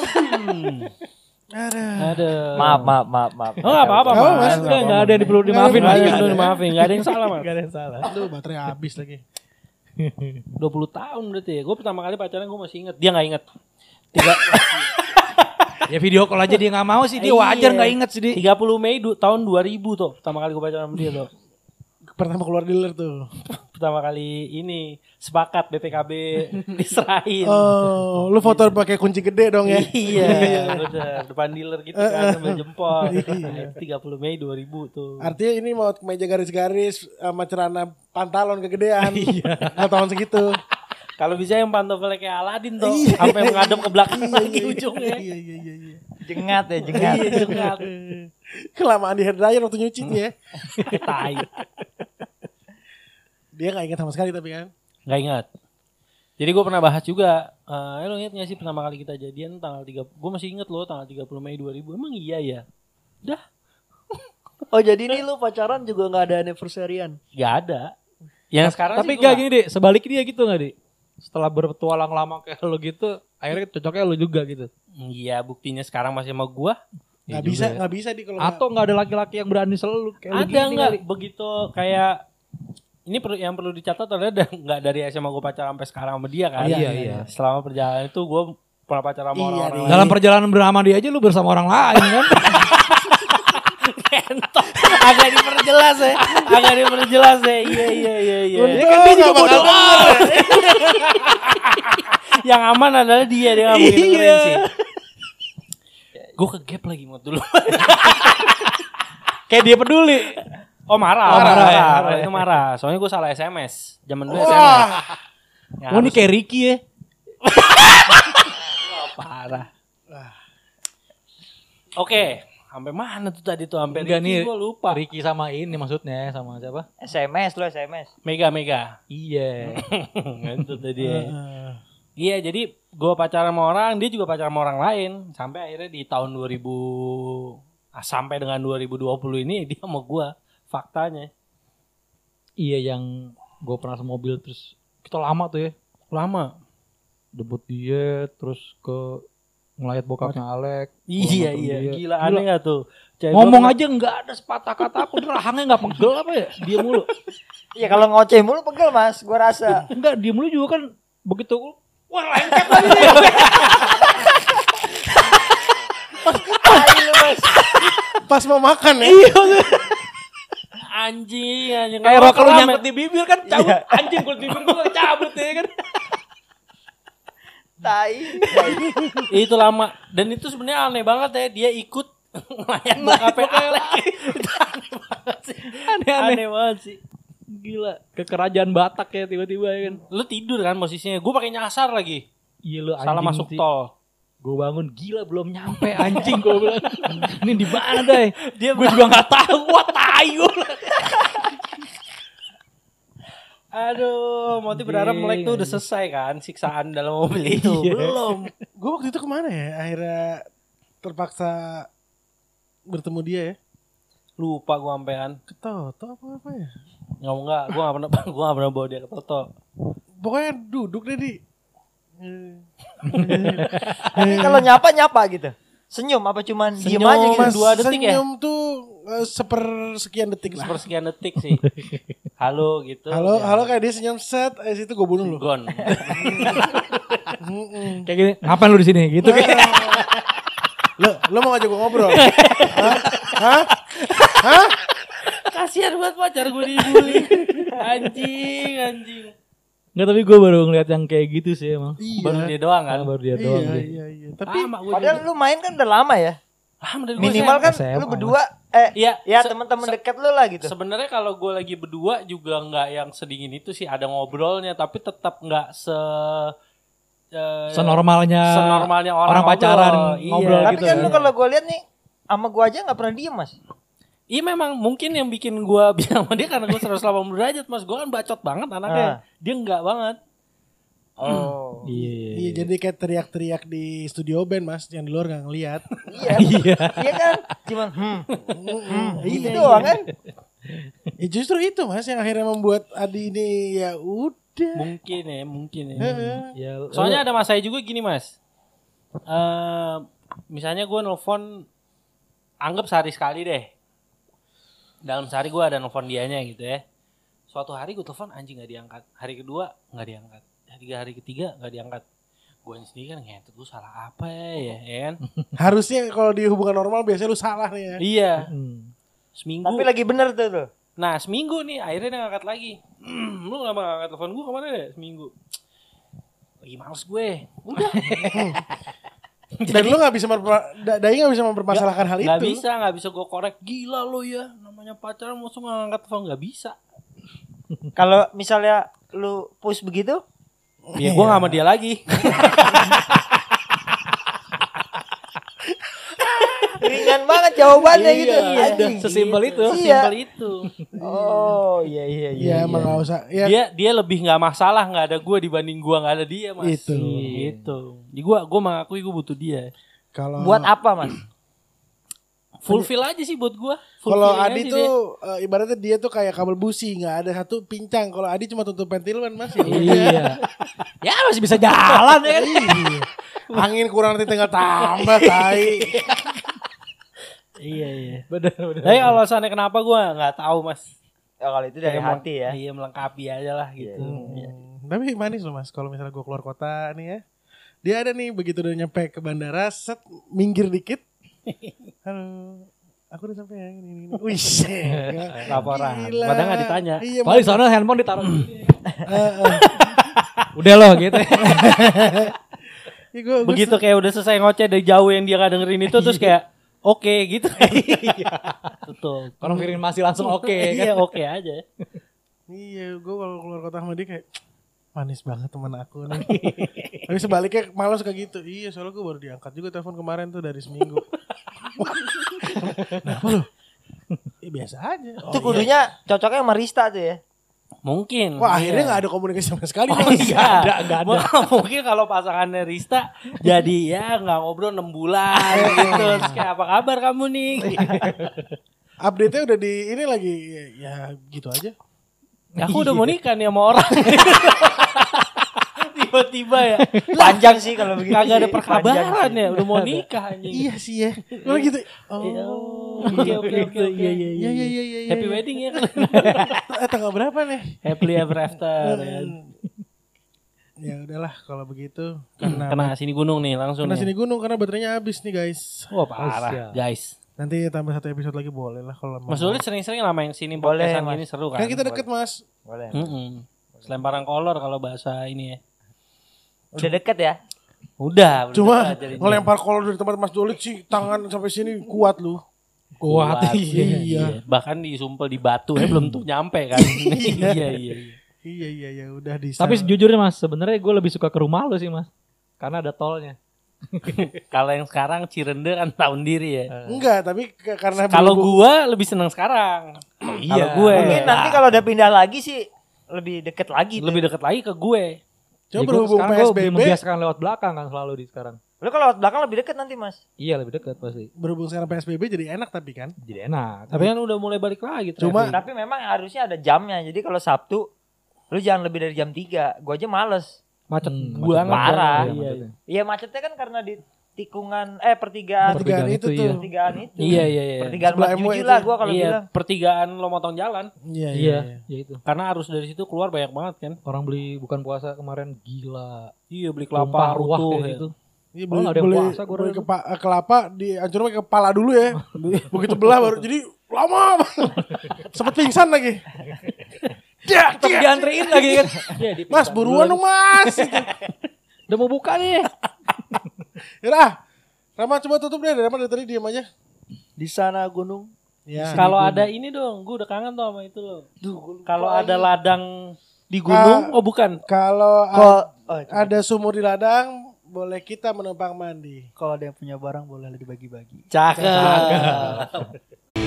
S1: Aduh.
S2: Aduh.
S4: Maaf maaf maaf maaf.
S2: Oh, nggak apa-apa, Mas.
S3: Enggak, enggak ada yang perlu dimaafin.
S2: Ada
S3: Mas.
S2: yang perlu dimaafin, nggak ada yang salah, Mas.
S3: Nggak ada yang salah.
S1: Aduh baterai habis lagi.
S2: 20 tahun berarti ya. Gue pertama kali pacaran gue masih inget. Dia nggak inget. Tiga,
S3: Ya video call aja dia nggak mau sih. Dia
S2: Iya.
S3: wajar nggak inget sih dia.
S2: 30 Mei du, tahun 2000 tuh. Pertama kali gue pacaran sama dia tuh.
S1: Pertama keluar dealer tuh.
S2: Pertama kali ini sepakat BPKB diserahin.
S1: Oh, lu foto pakai kunci gede dong ya?
S2: Iya, bener. Depan dealer gitu kan sambil jempol. Itu 30 Mei 2000 tuh.
S1: Artinya ini mau meja garis-garis sama celana pantalon kegedean. Iya. tahun segitu.
S2: Kalau bisa yang pantofelnya kayak Aladin tuh, sampai menghadap ke belakang lagi ujungnya.
S1: Iya iya iya iya.
S4: Jengat ya jengat.
S2: Iya, jengat.
S1: Kelamaan di hair dryer waktu nyuci ya.
S2: Tai.
S1: Dia gak ingat sama sekali tapi kan.
S2: Gak ingat. Jadi gue pernah bahas juga, eh lo inget gak sih pertama kali kita jadian tanggal 3, gue masih inget loh tanggal 30 Mei 2000, emang iya ya? Udah,
S6: Oh jadi ini lu pacaran juga nggak ada anniversary-an?
S2: gak ada. Yang sekarang
S3: Tapi
S2: sih
S3: gak gini deh, sebaliknya dia gitu gak deh? Setelah berpetualang lama kayak lo gitu, akhirnya cocoknya lo juga gitu.
S2: Iya buktinya sekarang masih sama gue.
S1: Gak
S3: Iya
S1: bisa,
S3: juga ya.
S1: gak bisa di kalau
S3: Atau nggak ada laki-laki yang berani selalu kayak
S2: Ada
S3: kali.
S2: begitu kayak ini perlu yang perlu dicatat adalah da- nggak dari SMA gue pacaran sampai sekarang sama dia kan.
S3: Iya, iya.
S2: Selama perjalanan itu gue pernah pacaran sama
S1: Iya,
S2: orang-orang.
S3: Dalam perjalanan bersama dia aja lu bersama orang lain kan?
S2: Kentok. Agak diperjelas ya. Agak diperjelas ya. Iya iya iya iya.
S1: Untung kan dia juga bodoh
S2: Yang aman adalah dia dia nggak mungkin sih. Gue ke gap lagi mau dulu.
S3: kayak dia peduli.
S2: Oh marah,
S3: Oh,
S2: marah,
S3: marah ya,
S2: marah,
S3: marah
S2: itu marah. Soalnya gue salah SMS. Zaman dulu SMS. Ya,
S3: Oh ini kayak Ricky ya.
S2: parah. Oke, sampai mana tuh tadi tuh sampai Ricky
S3: nih.
S2: gue lupa.
S3: Ricky sama ini maksudnya sama siapa?
S4: SMS lu SMS.
S2: Mega Mega.
S3: Iya.
S2: itu tadi. ya. Iya, jadi gue pacaran sama orang, dia juga pacaran sama orang lain. Sampai akhirnya di tahun 2000 ah, sampai dengan 2020 ini dia sama gue faktanya.
S3: Iya yang gue pernah semobil terus kita lama tuh ya.
S2: Lama.
S3: debut dia terus ke ngelayat bokapnya Alek
S2: Iya iya,
S3: dia.
S2: gila aneh gak tuh? Cewek
S3: ngomong
S2: gua-
S3: aja nggak ada sepatah kata pun rahangnya nggak pegel apa ya? Dia mulu.
S4: Iya kalau ngoceh mulu pegel mas, gua rasa.
S3: enggak dia mulu juga kan begitu. Wah lengket lagi. Nih
S1: Pas mau makan ya.
S2: Anjing, anjing.
S3: Kayak
S2: Kalau
S3: rokok lu nyangkut di bibir kan cabut. Anjing kulit bibir gua cabut ya kan.
S4: Tai.
S2: Itu lama dan itu sebenarnya aneh banget ya dia ikut ngelayan bokapnya Alek. Aneh banget sih.
S3: Aneh-aneh.
S2: Aneh banget sih.
S3: Gila. Ke kerajaan Batak ya tiba-tiba ya kan.
S2: Lu tidur kan posisinya. Gue pakai nyasar lagi.
S3: Iya lu
S2: Salah masuk tol.
S3: Gue bangun gila belum nyampe anjing gue bilang. Ini di mana deh?
S2: Dia
S3: Gue juga nggak tahu. Wah tai gua.
S2: Aduh, berharap Melek tuh udah selesai kan siksaan dalam mobil itu.
S3: Iya.
S2: Belum.
S1: Gue waktu itu ke mana ya? Akhirnya terpaksa bertemu dia ya.
S2: Lupa gua sampean.
S1: Ke Toto apa apa ya?
S2: Nggak enggak, gua enggak pernah gua enggak pernah bawa dia ke Toto.
S1: Pokoknya duduk deh di. Eh,
S4: Tapi kalau nyapa nyapa gitu. Senyum apa cuman diem
S2: Senyum,
S4: aja gitu.
S2: Mas. dua detik ya?
S1: senyum tuh eh, sepersekian detik lah.
S2: Sepersekian detik sih. Halo gitu.
S1: Halo,
S2: Ya.
S1: halo kayak dia senyum set, eh situ gue bunuh lu.
S2: Gon.
S3: Kayak gini. Ngapain lu di sini? Gitu kan.
S1: Lo, lo mau ngajak gue ngobrol? Hah? Hah? Hah?
S2: Kasihan buat pacar gue dibully. Anjing, anjing.
S3: Enggak tapi gue baru ngeliat yang kayak gitu sih emang.
S1: Iya.
S2: Baru dia doang kan.
S3: Baru dia doang.
S1: Iya,
S3: sih.
S1: iya, iya. Tapi
S2: Lama gua
S4: Padahal
S2: juga.
S4: lu main kan udah lama ya.
S2: Ah, dari
S4: Minimal kan
S3: SMA,
S4: lu berdua eh
S2: Iya,
S4: ya
S2: se-
S4: teman-teman dekat lu lah gitu.
S2: Sebenarnya kalau gue lagi berdua juga nggak yang sedingin itu sih ada ngobrolnya tapi tetap nggak se eh,
S3: Senormalnya
S2: senormalnya orang,
S3: orang pacaran
S2: ngobrol.
S3: ngobrol
S2: Iya.
S4: Tapi
S3: gitu
S4: kan
S3: ya.
S4: lu kalau gua lihat nih sama gua aja nggak pernah diem mas.
S2: Iya memang mungkin yang bikin gua bilang sama dia karena gua 180 derajat mas Gua kan bacot banget anaknya
S4: Ah.
S2: Dia enggak banget
S4: Oh.
S3: Iya, iya,
S1: Iya jadi kayak teriak-teriak di studio band mas yang di luar gak ngeliat.
S4: Iya.
S3: Iya.
S4: Iya kan? Cuman hmm,
S1: Hmm,
S4: gitu doang kan.
S1: Ya justru itu mas yang akhirnya membuat Adi ini ya udah.
S2: Mungkin ya mungkin ya
S1: Heeh.
S3: Ya,
S2: Soalnya ada mas saya juga gini mas eh Misalnya gua nelfon Anggap sehari sekali deh Dalam sehari gua ada nelfon dianya gitu ya. Suatu hari gue telepon anjing gak diangkat. Hari kedua gak diangkat. Hari hari ketiga gak diangkat. Gue sendiri kan ngentot gue salah apa ya, ya kan?
S1: Harusnya kalau di hubungan normal biasanya lu salah nih ya.
S2: Iya.
S3: Hmm.
S2: seminggu.
S4: Tapi lagi bener tuh tuh.
S2: Nah seminggu nih akhirnya dia ngangkat lagi. Lu kenapa gak ngangkat telepon gue ke mana deh seminggu. Lagi males gue. Udah
S1: Dan lu gak bisa memper, Da- Dai gak bisa mempermasalahkan hal
S2: Gak
S1: itu.
S2: bisa gak bisa gue korek. Gila lo ya Namanya pacaran mau gak ngangkat telepon Gak bisa.
S4: Kalau misalnya lu push begitu,
S2: Ya gue gak sama dia lagi
S4: ringan banget jawabannya gitu. Anjing.
S3: Sesimpel itu.
S4: Iya.
S2: Simpel itu
S4: Oh iya iya iya.
S1: Iya emang gak usah. Ya,
S2: Dia dia lebih gak masalah gak ada gue dibanding gue gak ada dia mas
S1: Itu.
S2: Gitu Jadi gue gue mengakui gue butuh dia
S1: kalau
S4: Buat apa mas?
S2: Fulfill aja sih buat gue
S1: kalau Adi tuh eh, ibaratnya dia tuh kayak kabel busi nggak ada satu pincang. Kalau Adi cuma tutup ventilan mas ya. udah.
S3: Iya. Ya masih bisa jalan ya kan.
S1: Iya. Angin kurang nanti tinggal tambah tai.
S2: Iya iya
S3: Bener bener.
S2: Tapi alasannya kenapa gue nggak tahu mas
S4: Ya, kalau itu dari
S2: Kayak
S4: hati ya.
S2: Iya melengkapi aja lah gitu
S1: Hmm, Tapi manis loh mas kalau misalnya gue keluar kota nih ya. Dia ada nih begitu udah nyampe ke bandara set minggir dikit. Halo. Aku udah sampai ya ini ini. ini. Wih,
S2: Laporan. Padahal nggak ditanya.
S1: Iya,
S3: Paling sana handphone ditaruh.
S1: eh, eh.
S3: Udah loh gitu.
S1: Iya, gua- gua
S2: Begitu kayak udah selesai ngoceh dari jauh yang dia gak dengerin itu terus kayak oke gitu. Tutup.
S3: Konfirmasi langsung oke
S2: Iya
S3: kan.
S2: oke aja.
S1: Iya, gue kalau keluar kota sama dia kayak manis banget teman aku nih. Tapi sebaliknya malah suka gitu. Iya, soalnya gue baru diangkat juga telepon kemarin tuh dari seminggu. Kenapa lu? Ya, biasa aja. Oh,
S4: Itu kudunya cocoknya sama Rista tuh ya.
S2: Mungkin.
S1: Wah, akhirnya
S2: Iya.
S1: nggak ada komunikasi sama sekali.
S2: Oh, iya.
S3: ada, nggak ada.
S2: Mungkin kalau pasangannya Rista jadi ya nggak ngobrol 6 bulan gitu. Terus kayak apa kabar kamu nih?
S1: Update-nya udah di ini lagi ya gitu aja.
S2: Aku udah mau nikah nih sama orang. Tiba-tiba ya.
S4: Panjang sih kalau begitu.
S2: Kagak ada perkabaran ya, udah mau nikah anjing.
S1: Iya sih ya. Lo gitu.
S2: Iya.
S1: Oh.
S2: Oke oke oke oke.
S1: Iya iya iya iya. iya.
S2: Happy wedding ya.
S1: Eh, tanggal berapa nih?
S2: Happily ever after ya.
S1: Ya udahlah kalau begitu karena
S2: Kena sini gunung nih langsung.
S1: kena
S2: nih.
S1: sini gunung karena baterainya habis nih guys.
S2: Wah parah
S3: Siap.
S2: guys.
S1: Nanti tambah satu episode lagi boleh lah kalau mau.
S2: Mas Dolit sering-sering lah main sini
S4: Boleh,
S2: gini seru kan.
S1: Kan kita deket mas.
S4: Boleh.
S2: Mm-mm. Selemparan kolor kalau bahasa ini ya.
S4: Udah deket ya?
S2: Udah,
S1: Cuma ngelempar kolor dari tempat Mas Dolit sih tangan sampai sini kuat lu.
S3: Kuat,
S1: iya.
S2: Bahkan disumpel di batu ya belum tuh nyampe kan. iya iya. iya.
S1: Iya iya iya udah di
S3: Tapi sejujurnya mas, sebenarnya gue lebih suka ke rumah lo sih mas. Karena ada tolnya.
S2: Kalau yang sekarang Cirende kan tahun diri ya.
S1: enggak tapi karena
S2: Kalau gua lebih senang sekarang. Kalau gue
S4: Mungkin nanti kalau udah pindah lagi sih lebih deket lagi.
S2: lebih dekat lagi ke gue.
S1: Coba
S3: Ya,
S1: berhubung PSBB
S3: membiasakan lewat belakang kan selalu di sekarang.
S4: Lu kalau lewat belakang lebih deket nanti mas.
S3: Iya lebih dekat pasti.
S1: berhubung sekarang PSBB jadi enak tapi kan.
S3: Jadi enak.
S2: Tapi kan udah mulai balik lagi.
S1: Cuma-.
S4: Tapi memang harusnya ada jamnya. Jadi kalau Sabtu lu jangan lebih dari jam 3. Gua aja males.
S3: macet.
S2: Hmm,
S3: macet
S2: banget.
S4: Parah.
S3: Iya,
S2: Iya,
S3: macetnya.
S4: Iya macetnya kan karena di tikungan eh pertigaan
S1: Pertigaan
S3: Pertigaan
S1: itu
S3: itu,
S1: tuh.
S3: iya.
S4: pertigaan itu.
S2: Iya iya iya.
S4: Pertigaan
S1: Sebelah
S4: Mas Juji
S1: itu.
S4: lah gua kalau
S2: iya,
S4: bilang.
S2: pertigaan lo motong jalan.
S1: Iya
S3: Iya, ya itu.
S2: Karena arus dari situ keluar banyak banget kan.
S3: Orang beli bukan puasa kemarin gila.
S2: Iya beli kelapa
S3: ruah
S2: ya.
S3: gitu.
S1: Iya
S3: Oh,
S1: beli,
S3: nggak ada yang
S1: beli,
S3: puasa, gua
S1: beli kepa, eh, kelapa dihancurin pakai kepala dulu ya. Begitu belah baru jadi lama. Sempet pingsan lagi. Dak,
S3: Tetap
S1: dak.
S3: diantriin lagi kan. Iya,
S1: Mas buruan dong mas.
S3: Udah mau buka nih.
S1: Yaudah. Rama coba tutup deh. Rama dari tadi diam aja.
S5: Di sana gunung.
S1: Ya.
S2: Kalau ada ini dong, gue udah kangen tuh sama itu loh. Kalau ada ladang di gunung, oh bukan.
S1: Kalau
S5: Kalau
S1: a-
S5: oh, itu.
S1: ada sumur di ladang, boleh kita menumpang mandi.
S5: kalau ada yang punya barang boleh dibagi-bagi.
S2: Cakep.